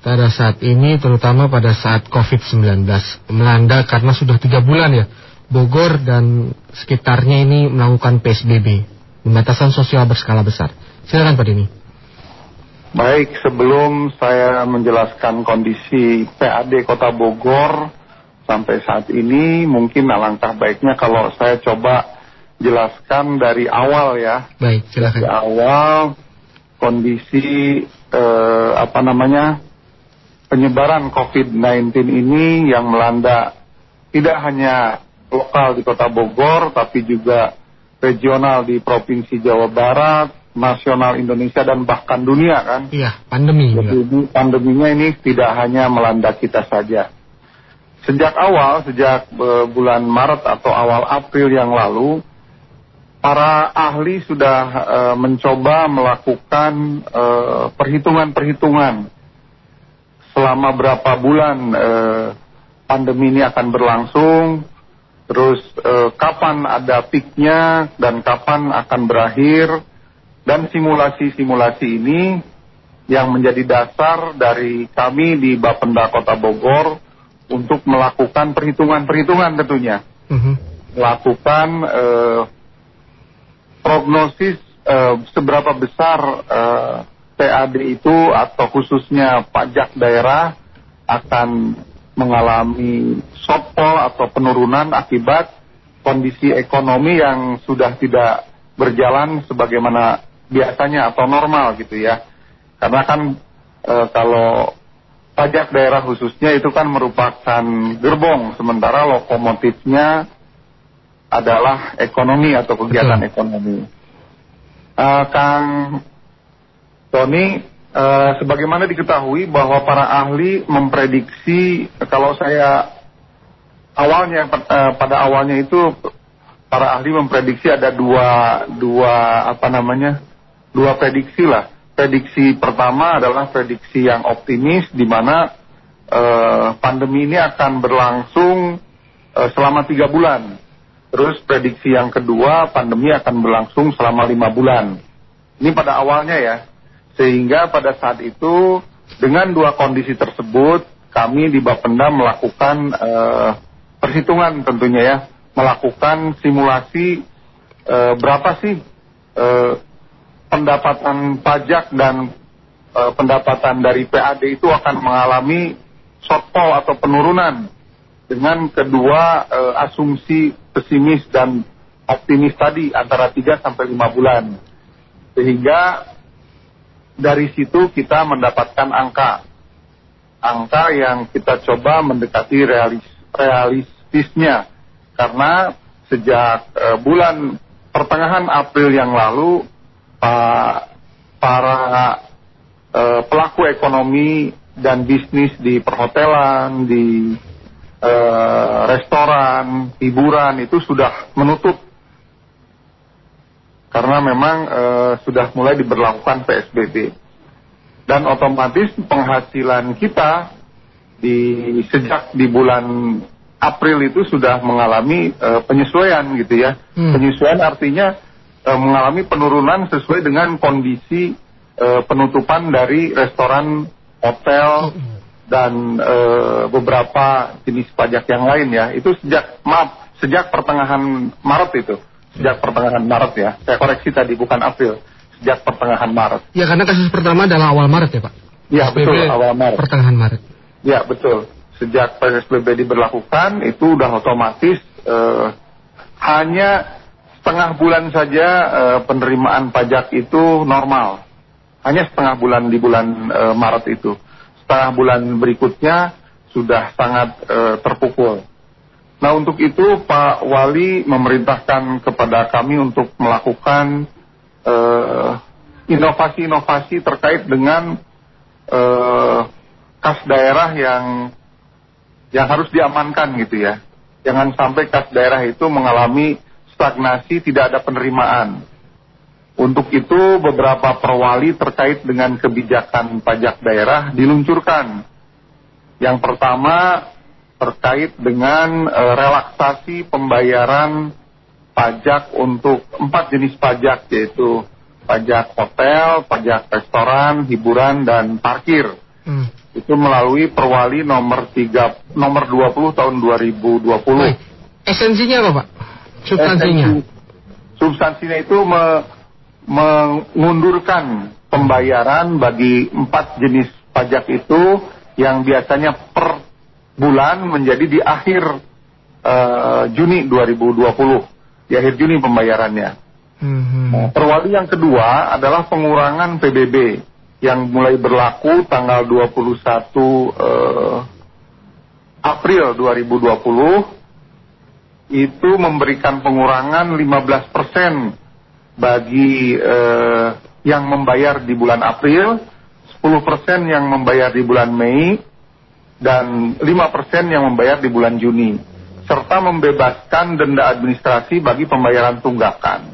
pada saat ini, terutama pada saat COVID-19 melanda karena sudah tiga bulan ya, Bogor dan sekitarnya ini melakukan PSBB pembatasan sosial berskala besar. Silakan Pak Dini. Baik, sebelum saya menjelaskan kondisi PAD Kota Bogor sampai saat ini, mungkin alangkah baiknya kalau saya coba jelaskan dari awal ya. Baik, silakan. Dari awal kondisi eh, apa namanya penyebaran COVID-19 ini yang melanda tidak hanya lokal di Kota Bogor, tapi juga regional di Provinsi Jawa Barat, nasional Indonesia dan bahkan dunia kan. Iya, pandemi. Jadi pandeminya ini tidak hanya melanda kita saja. Sejak awal, sejak uh, bulan Maret atau awal April yang lalu, para ahli sudah uh, mencoba melakukan uh, perhitungan-perhitungan selama berapa bulan uh, pandemi ini akan berlangsung, terus eh, kapan ada peaknya dan kapan akan berakhir dan simulasi-simulasi ini yang menjadi dasar dari kami di Bapenda Kota Bogor untuk melakukan perhitungan-perhitungan tentunya uh-huh. melakukan eh, prognosis eh, seberapa besar eh, PAD itu atau khususnya pajak daerah akan mengalami shortfall atau penurunan akibat kondisi ekonomi yang sudah tidak berjalan sebagaimana biasanya atau normal gitu ya. Karena kan e, kalau pajak daerah khususnya itu kan merupakan gerbong, sementara lokomotifnya adalah ekonomi atau kegiatan Betul. ekonomi. E, Kang Tony, Uh, sebagaimana diketahui bahwa para ahli memprediksi kalau saya awalnya uh, pada awalnya itu para ahli memprediksi ada dua dua apa namanya dua prediksi lah. Prediksi pertama adalah prediksi yang optimis di mana uh, pandemi ini akan berlangsung uh, selama tiga bulan. Terus prediksi yang kedua pandemi akan berlangsung selama lima bulan. Ini pada awalnya ya sehingga pada saat itu dengan dua kondisi tersebut kami di Bapenda melakukan uh, perhitungan tentunya ya, melakukan simulasi uh, berapa sih uh, pendapatan pajak dan pendapatan dari PAD itu akan mengalami shortfall atau penurunan dengan kedua asumsi pesimis dan optimis tadi antara 3 sampai 5 bulan. Sehingga dari situ kita mendapatkan angka. Angka yang kita coba mendekati realis, realistisnya. Karena sejak uh, bulan pertengahan April yang lalu, Pak, para eh, pelaku ekonomi dan bisnis di perhotelan, di eh, restoran, hiburan itu sudah menutup karena memang eh, sudah mulai diberlakukan PSBB dan otomatis penghasilan kita di sejak di bulan April itu sudah mengalami eh, penyesuaian gitu ya Hmm. penyesuaian artinya eh, mengalami penurunan sesuai dengan kondisi eh, penutupan dari restoran, hotel dan eh, beberapa jenis pajak yang lain ya. Itu sejak maaf sejak pertengahan Maret itu. Sejak pertengahan Maret ya. Saya koreksi tadi bukan April. Sejak pertengahan Maret. Ya karena kasus pertama adalah awal Maret ya Pak. Ya PSBB betul awal Maret. Pertengahan Maret. Ya betul. Sejak PSBB diberlakukan itu udah otomatis eh, hanya setengah bulan saja eh, penerimaan pajak itu normal. Hanya setengah bulan di bulan eh, Maret itu. Setengah bulan berikutnya sudah sangat eh, terpukul. Nah untuk itu Pak Wali memerintahkan kepada kami untuk melakukan eh, inovasi-inovasi terkait dengan eh, kas daerah yang yang harus diamankan gitu ya. Jangan sampai kas daerah itu mengalami stagnasi, tidak ada penerimaan. Untuk itu beberapa perwali terkait dengan kebijakan pajak daerah diluncurkan. Yang pertama terkait dengan eh, relaksasi pembayaran pajak untuk empat jenis pajak yaitu pajak hotel, pajak restoran, hiburan dan parkir. Hmm. Itu melalui perwali nomor 3 nomor 20 tahun 2020. Baik. Esensinya apa Pak? Substansinya. Esensi- Substansinya itu me- mengundurkan pembayaran bagi empat jenis pajak itu yang biasanya bulan menjadi di akhir eh, Juni 2020. Di akhir Juni pembayarannya. Hmm. Nah, perwali yang kedua adalah pengurangan PBB yang mulai berlaku tanggal 21 eh, April 2020 itu memberikan pengurangan 15% bagi eh, yang membayar di bulan April, 10% yang membayar di bulan Mei, dan 5% yang membayar di bulan Juni, serta membebaskan denda administrasi bagi pembayaran tunggakan.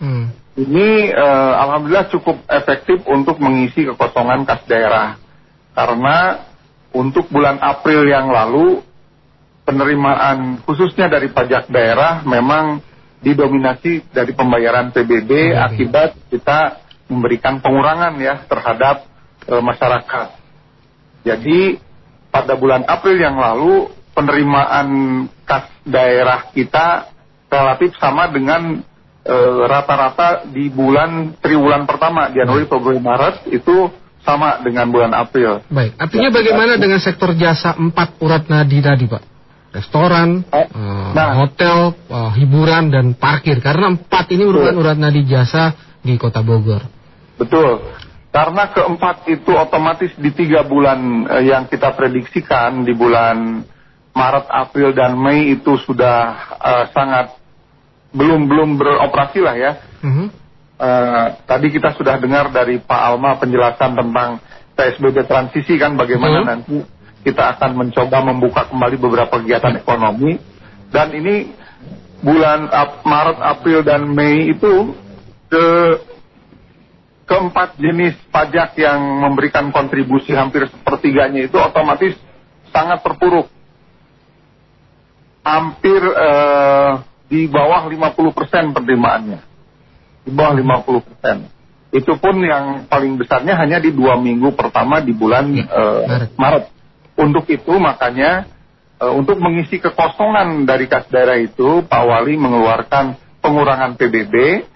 Hmm. Ini eh, alhamdulillah cukup efektif untuk mengisi kekosongan kas daerah. Karena untuk bulan April yang lalu penerimaan khususnya dari pajak daerah memang didominasi dari pembayaran PBB akibat kita memberikan pengurangan ya terhadap eh, masyarakat. Jadi pada bulan April yang lalu penerimaan kas daerah kita relatif sama dengan eh, rata-rata di bulan triwulan pertama Januari, Februari, Maret itu sama dengan bulan April. Baik. Artinya bagaimana dengan sektor jasa empat urat nadi tadi Pak? Restoran, eh, nah. hotel, eh, hiburan dan parkir. Karena empat ini merupakan urat nadi jasa di Kota Bogor. Betul. Karena keempat itu otomatis di tiga bulan eh, yang kita prediksikan di bulan Maret, April, dan Mei itu sudah eh, sangat belum belum beroperasi lah ya. Mhm. Eh, tadi kita sudah dengar dari Pak Alma penjelasan tentang PSBB transisi kan bagaimana Betul. nanti kita akan mencoba membuka kembali beberapa kegiatan ekonomi dan ini bulan Maret, April dan Mei itu ke keempat jenis pajak yang memberikan kontribusi hampir sepertiganya itu otomatis sangat terpuruk. Hampir eh, di bawah 50% penerimaannya. Di bawah 50%. Itu pun yang paling besarnya hanya di dua minggu pertama di bulan eh, Maret. Untuk itu makanya eh, untuk mengisi kekosongan dari kas daerah itu Pak Wali mengeluarkan pengurangan PBB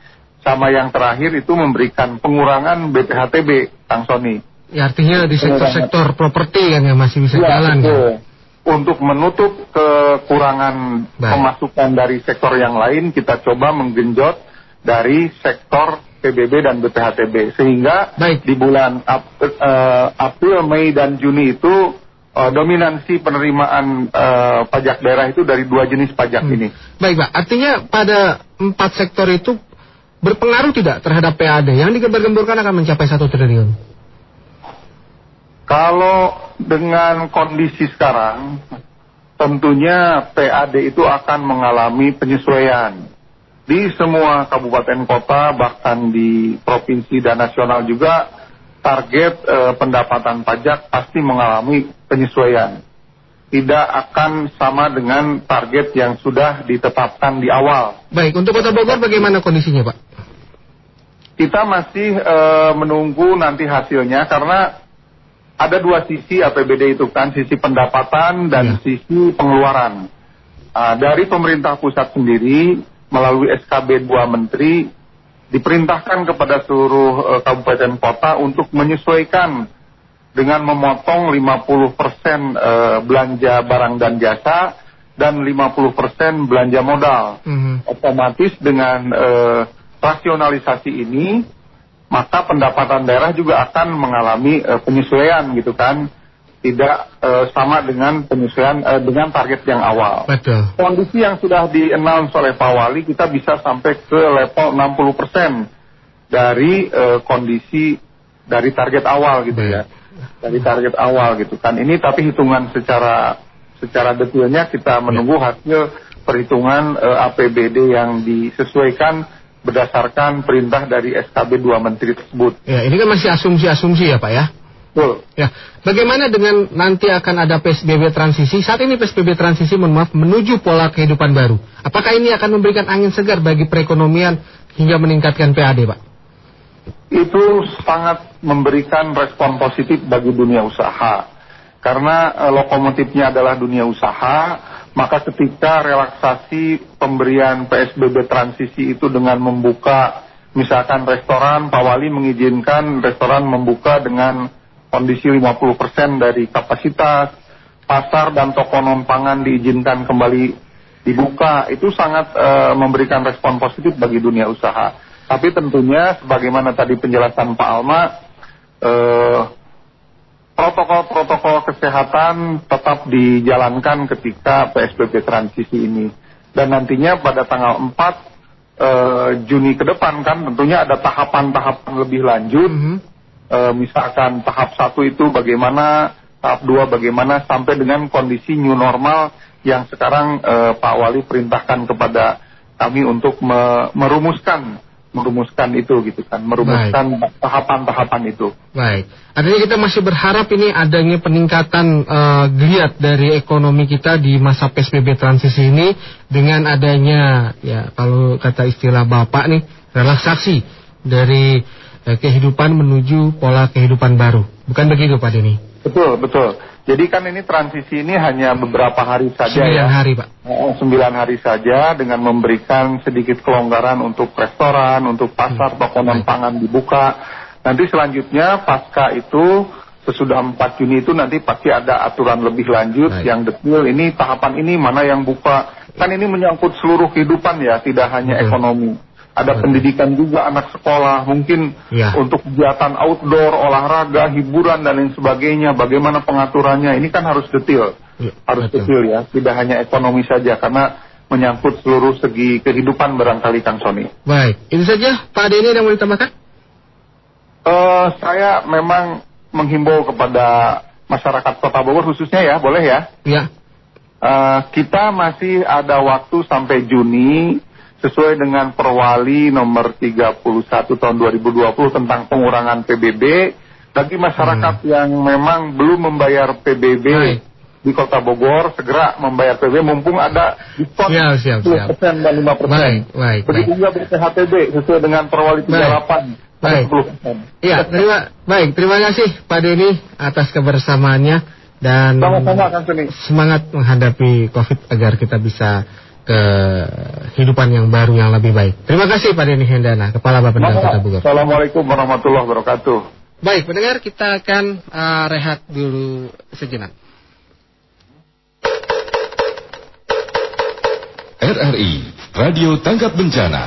sama yang terakhir itu memberikan pengurangan BPHTB, Kang Sony. Ya artinya di sektor-sektor properti kan yang masih bisa Ya, jalan. betul. kan? Untuk menutup kekurangan Baik. pemasukan dari sektor yang lain, kita coba menggenjot dari sektor PBB dan BPHTB. Sehingga di bulan Ap- eh, April, Mei, dan Juni itu eh, dominansi penerimaan eh, pajak daerah itu dari dua jenis pajak Hmm. ini. Baik Pak, artinya pada empat sektor itu berpengaruh tidak terhadap PAD yang digembar-gemborkan akan mencapai satu triliun? Kalau dengan kondisi sekarang, tentunya PAD itu akan mengalami penyesuaian. Di semua kabupaten kota, bahkan di provinsi dan nasional juga, target eh, pendapatan pajak pasti mengalami penyesuaian. Tidak akan sama dengan target yang sudah ditetapkan di awal. Baik, untuk Kota Bogor bagaimana kondisinya, Pak? Kita masih eh, menunggu nanti hasilnya karena ada dua sisi APBD itu kan, sisi pendapatan dan sisi pengeluaran. Ah, dari pemerintah pusat sendiri melalui SKB 2 Menteri diperintahkan kepada seluruh eh, kabupaten kota untuk menyesuaikan dengan memotong 50% persen eh, belanja barang dan jasa dan 50% persen belanja modal. Otomatis dengan eh, rasionalisasi ini maka pendapatan daerah juga akan mengalami eh, penyesuaian gitu kan tidak eh, sama dengan penyesuaian eh, dengan target yang awal. Betul. Kondisi yang sudah di-announce oleh Pak Wali kita bisa sampai ke level 60% dari eh, kondisi dari target awal gitu ya. Dari target awal gitu kan. Ini tapi hitungan secara secara detailnya kita menunggu hasil perhitungan eh, APBD yang disesuaikan berdasarkan perintah dari SKB 2 Menteri tersebut. Ya, ini kan masih asumsi-asumsi ya, Pak ya? Betul. Ya, bagaimana dengan nanti akan ada PSBB transisi? Saat ini PSBB transisi, mohon maaf, menuju pola kehidupan baru. Apakah ini akan memberikan angin segar bagi perekonomian hingga meningkatkan PAD, Pak? Itu sangat memberikan respon positif bagi dunia usaha. Karena eh, lokomotifnya adalah dunia usaha, maka ketika relaksasi pemberian PSBB transisi itu dengan membuka misalkan restoran, Pak Wali mengizinkan restoran membuka dengan kondisi 50% dari kapasitas, pasar dan toko non pangan diizinkan kembali dibuka, itu sangat eh, memberikan respon positif bagi dunia usaha. Tapi tentunya sebagaimana tadi penjelasan Pak Alma, eh, protokol-protokol kesehatan tetap dijalankan ketika PSBB transisi ini. Dan nantinya pada tanggal 4 eh, Juni ke depan kan tentunya ada tahapan-tahapan lebih lanjut. Eh, misalkan tahap satu itu bagaimana, tahap dua bagaimana sampai dengan kondisi new normal yang sekarang eh, Pak Wali perintahkan kepada kami untuk me- merumuskan merumuskan itu gitu kan, merumuskan tahapan-tahapan itu. Baik. Artinya kita masih berharap ini adanya peningkatan eh, geliat dari ekonomi kita di masa PSBB transisi ini dengan adanya ya kalau kata istilah Bapak nih relaksasi dari eh, kehidupan menuju pola kehidupan baru. Bukan begitu Pak Denny? Betul, betul. Jadi kan ini transisi ini hanya beberapa hari saja Sembilan ya. hari Pak. Oh, sembilan hari saja dengan memberikan sedikit kelonggaran untuk restoran, untuk pasar, toko non pangan dibuka. Nanti selanjutnya pasca itu sesudah 4 Juni itu nanti pasti ada aturan lebih lanjut yang detail. Ini tahapan ini mana yang buka. Kan ini menyangkut seluruh kehidupan ya, tidak hanya ekonomi. Ada pendidikan juga anak sekolah, mungkin Ya. untuk kegiatan outdoor, olahraga, hiburan dan lain sebagainya. Bagaimana pengaturannya? Ini kan harus detail harus kecil ya, tidak hanya ekonomi saja karena menyangkut seluruh segi kehidupan barangkali Kang Sony. Baik. Ini saja Pak Denny yang mau ditambahkan? Eh, saya memang menghimbau kepada masyarakat Kota Bogor khususnya ya, boleh ya? Ya. Eh, kita masih ada waktu sampai Juni sesuai dengan Perwali nomor 31 tahun 2020 tentang pengurangan PBB bagi masyarakat yang memang belum membayar PBB di Kota Bogor segera membayar PBB mumpung ada diskon Siap, siap, siap. 10% dan 5%. Baik, baik, Begitu juga BPHTB sesuai dengan Perwali 38 Baik. 10%. Ya, terima baik. Terima kasih Pak Denny atas kebersamaannya dan Sama-sama Kang Sony. semangat menghadapi COVID agar kita bisa kehidupan yang baru yang lebih baik. Terima kasih Pak Denny Hendana, Kepala Bapenda Kota Bogor. Assalamualaikum warahmatullahi wabarakatuh. Baik, pendengar kita akan uh, rehat dulu sejenak. RRI, Radio Tanggap Bencana.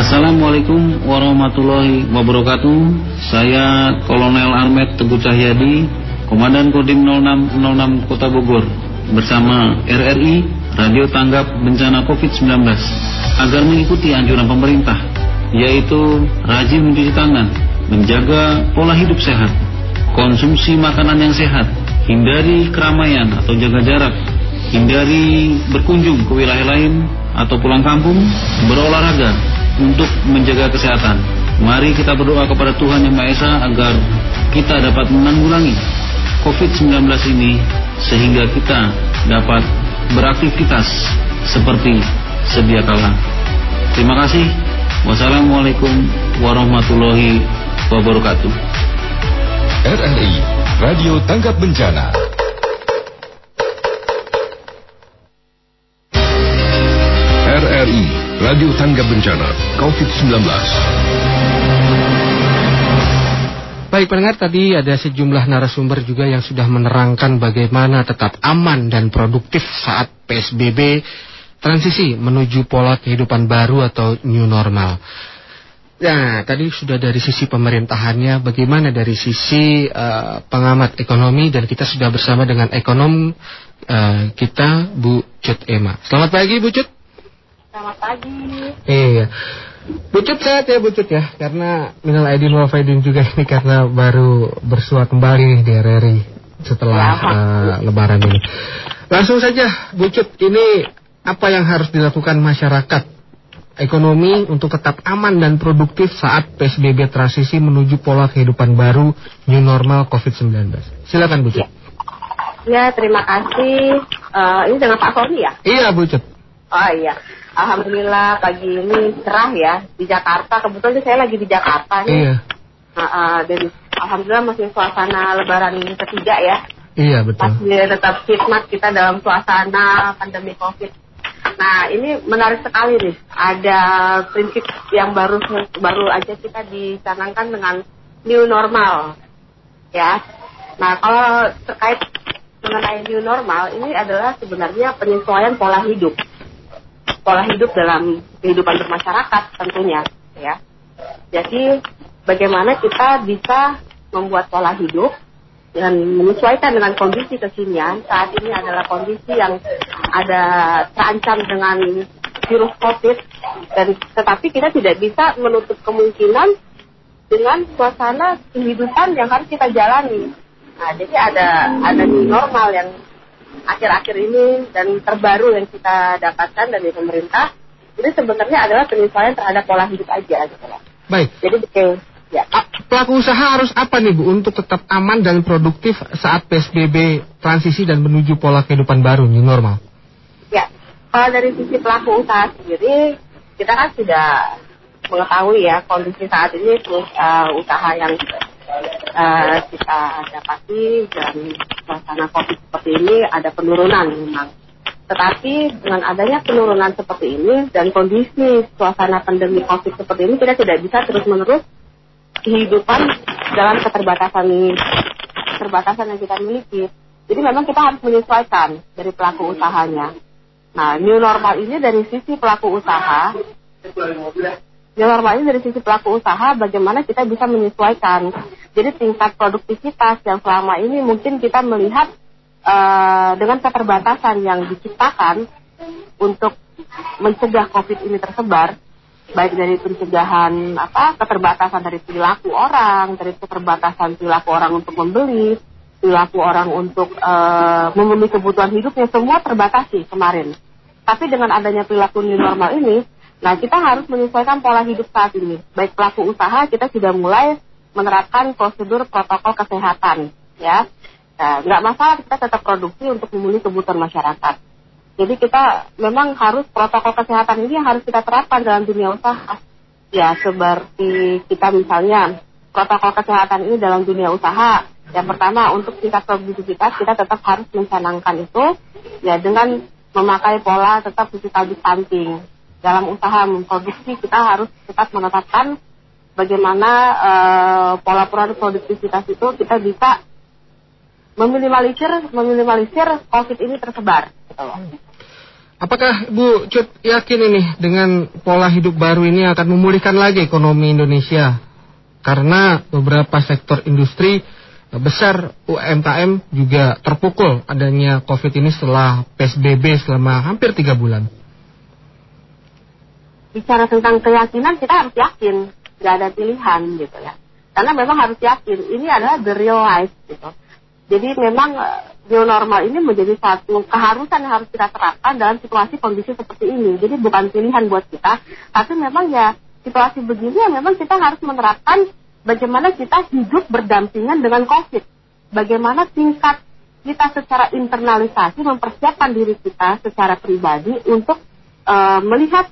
Assalamualaikum warahmatullahi wabarakatuh. Saya Kolonel Armet Teguh Cahyadi, Komandan Kodim 0606 Kota Bogor bersama RRI Radio Tanggap Bencana COVID-19 agar mengikuti anjuran pemerintah yaitu rajin mencuci tangan, menjaga pola hidup sehat, konsumsi makanan yang sehat, hindari keramaian atau jaga jarak, hindari berkunjung ke wilayah lain atau pulang kampung, berolahraga untuk menjaga kesehatan. Mari kita berdoa kepada Tuhan Yang Maha Esa agar kita dapat menanggulangi COVID-19 ini sehingga kita dapat beraktivitas seperti sedia kala. Terima kasih. Wassalamualaikum warahmatullahi wabarakatuh. RRI Radio Tanggap Bencana. RRI Radio Tanggap Bencana COVID-19. Baik pendengar tadi ada sejumlah narasumber juga yang sudah menerangkan bagaimana tetap aman dan produktif saat PSBB transisi menuju pola kehidupan baru atau new normal. Nah, tadi sudah dari sisi pemerintahannya, bagaimana dari sisi uh, pengamat ekonomi dan kita sudah bersama dengan ekonom uh, kita Bu Cut Ema. Selamat pagi Bu Cut. Selamat pagi. Iya. Bu Cut sehat ya Bu Cut ya, karena minal aidin wal faidin juga ini karena baru bersua kembali nih di RRI setelah Ya. uh, lebaran ini. Langsung saja Bu Cut, ini apa yang harus dilakukan masyarakat ekonomi untuk tetap aman dan produktif saat PSBB transisi menuju pola kehidupan baru new normal COVID-19. Silakan Bu Cut. Ya, terima kasih. Eh, ini dengan Pak Sony ya? Iya Bu Cut. Oh iya. Alhamdulillah pagi ini cerah ya di Jakarta. Kebetulan saya lagi di Jakarta nih. Iya. Nah, eh, dan Alhamdulillah masih suasana lebaran ketiga ya. Iya betul. Masih tetap khidmat kita dalam suasana pandemi COVID. Nah, ini menarik sekali nih. Ada prinsip yang baru baru aja kita dicanangkan dengan new normal. Ya. Nah, kalau terkait mengenai new normal, ini adalah sebenarnya penyesuaian pola hidup. Pola hidup dalam kehidupan bermasyarakat tentunya, ya. Jadi, bagaimana kita bisa membuat pola hidup dan menyesuaikan dengan kondisi kekinian. Saat ini adalah kondisi yang ada terancam dengan virus COVID dan tetapi kita tidak bisa menutup kemungkinan dengan suasana kehidupan yang harus kita jalani. Nah, jadi ada ada new normal yang akhir-akhir ini dan terbaru yang kita dapatkan dari pemerintah. Ini sebenarnya adalah penyesuaian terhadap pola hidup aja gitu loh. Baik. Jadi betul. Ya. Pelaku usaha harus apa nih Bu untuk tetap aman dan produktif saat PSBB transisi dan menuju pola kehidupan baru new normal? Ya, kalau dari sisi pelaku usaha sendiri, kita kan sudah mengetahui ya kondisi saat ini uh, usaha yang uh, kita dapati dalam suasana COVID seperti ini ada penurunan memang. Tetapi dengan adanya penurunan seperti ini dan kondisi suasana pandemi COVID seperti ini, kita tidak bisa terus-menerus kehidupan dalam keterbatasan keterbatasan yang kita miliki. Jadi memang kita harus menyesuaikan dari pelaku usahanya. Nah, new normal ini dari sisi pelaku usaha, normal ini dari sisi pelaku usaha, bagaimana kita bisa menyesuaikan. Jadi tingkat produktivitas yang selama ini mungkin kita melihat uh, dengan keterbatasan yang diciptakan untuk mencegah COVID ini tersebar, baik dari pencegahan apa keterbatasan dari perilaku orang, dari keterbatasan perilaku orang untuk membeli, perilaku orang untuk uh, memenuhi kebutuhan hidupnya semua terbatasi kemarin. Tapi dengan adanya perilaku new normal ini, nah kita harus menyesuaikan pola hidup saat ini. Baik pelaku usaha kita sudah mulai menerapkan prosedur protokol kesehatan, ya. Nah, nggak masalah kita tetap produksi untuk memenuhi kebutuhan masyarakat. Jadi kita memang harus protokol kesehatan ini harus kita terapkan dalam dunia usaha. Ya seperti kita misalnya protokol kesehatan ini dalam dunia usaha. Yang pertama untuk tingkat produktivitas kita tetap harus mencanangkan itu ya dengan memakai pola tetap physical distancing. Dalam usaha memproduksi kita harus tetap menetapkan bagaimana uh, pola produktivitas itu kita bisa meminimalisir meminimalisir COVID ini tersebar. Gitu loh. Apakah Bu Cut yakin ini dengan pola hidup baru ini akan memulihkan lagi ekonomi Indonesia? Karena beberapa sektor industri besar UMKM juga terpukul adanya COVID ini setelah PSBB selama hampir tiga bulan. Bicara tentang keyakinan kita harus yakin, nggak ada pilihan gitu ya. Karena memang harus yakin ini adalah the real life gitu. Jadi memang eh, new normal ini menjadi satu keharusan yang harus kita terapkan dalam situasi kondisi seperti ini. Jadi bukan pilihan buat kita, tapi memang ya situasi begini ya memang kita harus menerapkan bagaimana kita hidup berdampingan dengan COVID. Bagaimana tingkat kita secara internalisasi mempersiapkan diri kita secara pribadi untuk uh, melihat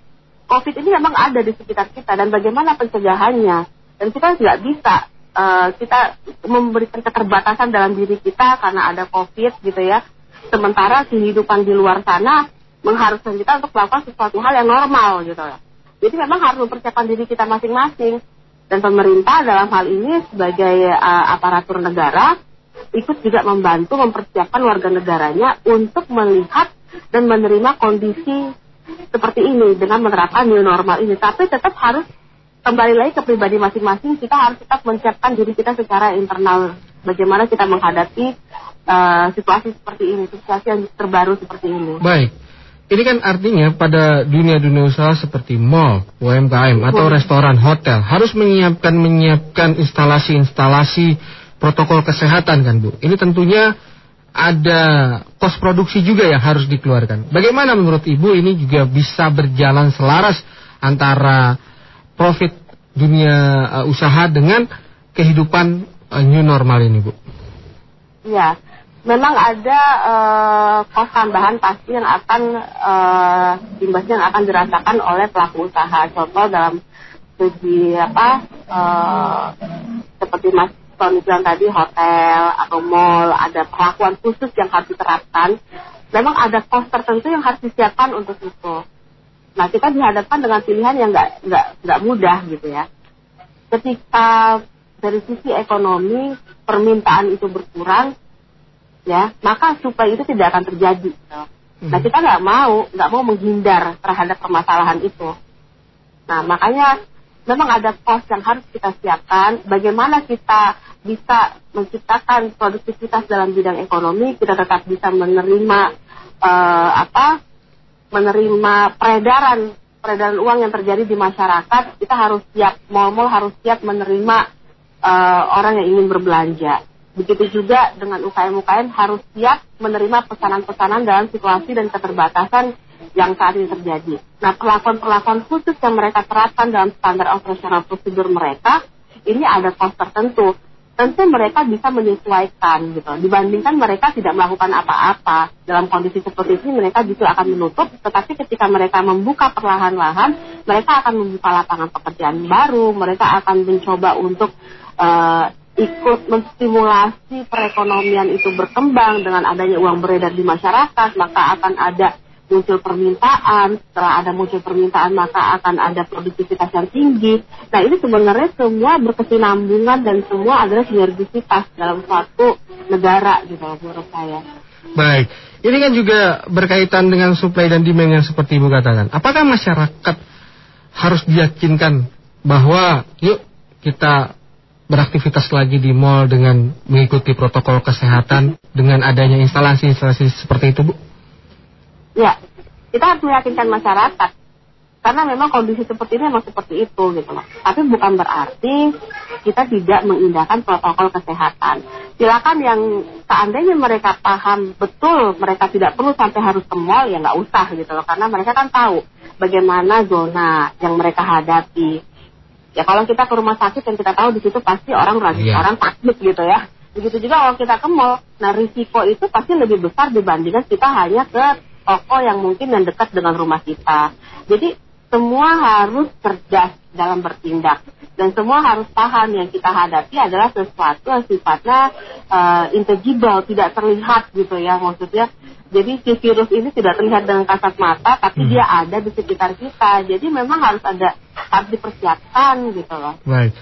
COVID ini memang ada di sekitar kita dan bagaimana pencegahannya. Dan kita nggak bisa uh, kita memberikan keterbatasan dalam diri kita karena ada COVID gitu ya. Sementara kehidupan di luar sana mengharuskan kita untuk melakukan sesuatu hal yang normal gitu ya. Jadi memang harus mempersiapkan diri kita masing-masing. Dan pemerintah dalam hal ini sebagai uh, aparatur negara ikut juga membantu mempersiapkan warga negaranya untuk melihat dan menerima kondisi seperti ini dengan menerapkan new normal ini. Tapi tetap harus kembali lagi ke pribadi masing-masing. Kita harus tetap menyiapkan diri kita secara internal. Bagaimana kita menghadapi uh, situasi seperti ini situasi yang terbaru seperti ini. Baik. Ini kan artinya pada dunia-dunia usaha seperti mall, UMKM atau restoran, hotel harus menyiapkan menyiapkan instalasi-instalasi protokol kesehatan kan Bu. Ini tentunya ada kos produksi juga yang harus dikeluarkan. Bagaimana menurut Ibu ini juga bisa berjalan selaras antara profit dunia uh, usaha dengan kehidupan uh, new normal ini, Bu? Iya, memang ada uh, kos tambahan pasti yang akan uh, imbasnya yang akan dirasakan oleh pelaku usaha. Contoh dalam segi apa uh, seperti Mas Tony bilang tadi hotel atau mall ada perlakuan khusus yang harus diterapkan. Memang ada kos tertentu yang harus disiapkan untuk itu. Nah kita dihadapkan dengan pilihan yang nggak nggak nggak mudah gitu ya. Ketika dari sisi ekonomi permintaan itu berkurang, ya maka supaya itu tidak akan terjadi. Hmm. Nah kita nggak mau nggak mau menghindar terhadap permasalahan itu. Nah makanya memang ada pos yang harus kita siapkan. Bagaimana kita bisa menciptakan produktivitas dalam bidang ekonomi, kita tetap bisa menerima uh, apa menerima peredaran peredaran uang yang terjadi di masyarakat, kita harus siap, mal-mal harus siap menerima uh, orang yang ingin berbelanja. Begitu juga dengan UKM-UKM harus siap menerima pesanan-pesanan dalam situasi dan keterbatasan yang saat ini terjadi. Nah, perlakuan-perlakuan khusus yang mereka terapkan dalam standar operasional prosedur mereka, ini ada kos tertentu tentu mereka bisa menyesuaikan gitu. Dibandingkan mereka tidak melakukan apa-apa dalam kondisi seperti ini, mereka justru akan menutup. Tetapi ketika mereka membuka perlahan-lahan, mereka akan membuka lapangan pekerjaan baru. Mereka akan mencoba untuk uh, ikut menstimulasi perekonomian itu berkembang dengan adanya uang beredar di masyarakat, maka akan ada muncul permintaan, setelah ada muncul permintaan maka akan ada produktivitas yang tinggi. Nah ini sebenarnya semua berkesinambungan dan semua adalah sinergisitas dalam suatu negara gitu menurut saya. Baik, ini kan juga berkaitan dengan supply dan demand yang seperti Ibu katakan. Apakah masyarakat harus diyakinkan bahwa yuk kita beraktivitas lagi di mall dengan mengikuti protokol kesehatan dengan adanya instalasi-instalasi seperti itu Bu? Ya, kita harus meyakinkan masyarakat. Karena memang kondisi seperti ini memang seperti itu gitu loh. Tapi bukan berarti kita tidak mengindahkan protokol kesehatan. Silakan yang seandainya mereka paham betul mereka tidak perlu sampai harus ke mall ya nggak usah gitu loh. Karena mereka kan tahu bagaimana zona yang mereka hadapi. Ya kalau kita ke rumah sakit yang kita tahu di situ pasti orang yeah. orang takut gitu ya. Begitu juga kalau kita ke mall, nah risiko itu pasti lebih besar dibandingkan kita hanya ke toko yang mungkin yang dekat dengan rumah kita. Jadi semua harus cerdas dalam bertindak dan semua harus paham yang kita hadapi adalah sesuatu yang sifatnya uh, intangible, tidak terlihat gitu ya maksudnya. Jadi si virus ini tidak terlihat dengan kasat mata, tapi hmm. dia ada di sekitar kita. Jadi memang harus ada harus dipersiapkan gitu loh. Baik.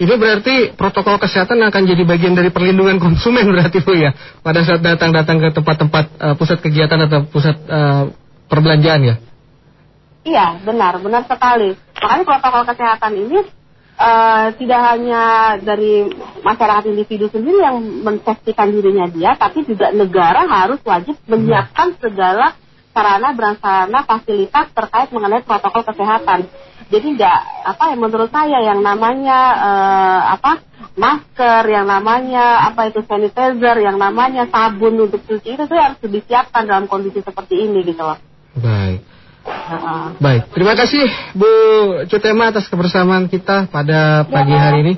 Ini berarti protokol kesehatan akan jadi bagian dari perlindungan konsumen berarti Bu ya pada saat datang-datang ke tempat-tempat uh, pusat kegiatan atau pusat uh, perbelanjaan ya? Iya benar benar sekali. Makanya protokol kesehatan ini uh, tidak hanya dari masyarakat individu sendiri yang mensafetikan dirinya dia, tapi juga negara harus wajib menyiapkan segala sarana prasarana fasilitas terkait mengenai protokol kesehatan jadi nggak apa ya menurut saya yang namanya uh, apa masker, yang namanya apa itu sanitizer, yang namanya sabun untuk cuci itu tuh harus disiapkan dalam kondisi seperti ini gitu loh. Baik. Heeh. Baik, terima kasih Bu Cutema atas kebersamaan kita pada pagi hari ini.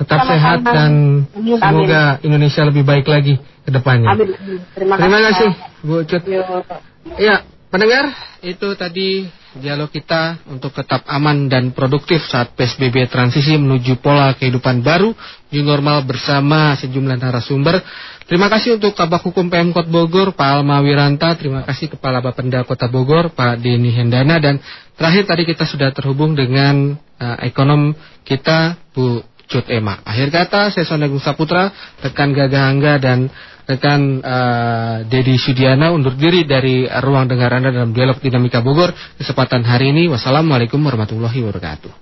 Tetap Sama-sama. sehat dan Amin, semoga Indonesia lebih baik lagi ke depannya. Amin. Terima, Terima kasih Pak. Bu Cut. Ya, pendengar, itu tadi dialog kita untuk tetap aman dan produktif saat PSBB transisi menuju pola kehidupan baru, new normal bersama sejumlah narasumber. Terima kasih untuk Kabak Hukum Pemkot Bogor, Pak Alma Wiranta. Terima kasih Kepala Bapenda Kota Bogor, Pak Denny Hendana. Dan terakhir tadi kita sudah terhubung dengan eh, ekonom kita, Bu Cut Ema. Akhir kata, saya Sonda Gung Saputra, rekan Gagah Angga dan rekan eh, Dedi Sudiana undur diri dari ruang dengar Anda dalam dialog dinamika Bogor kesempatan hari ini. Wassalamualaikum warahmatullahi wabarakatuh.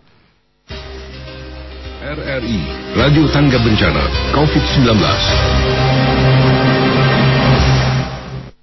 RRI Radio Tangga Bencana COVID-19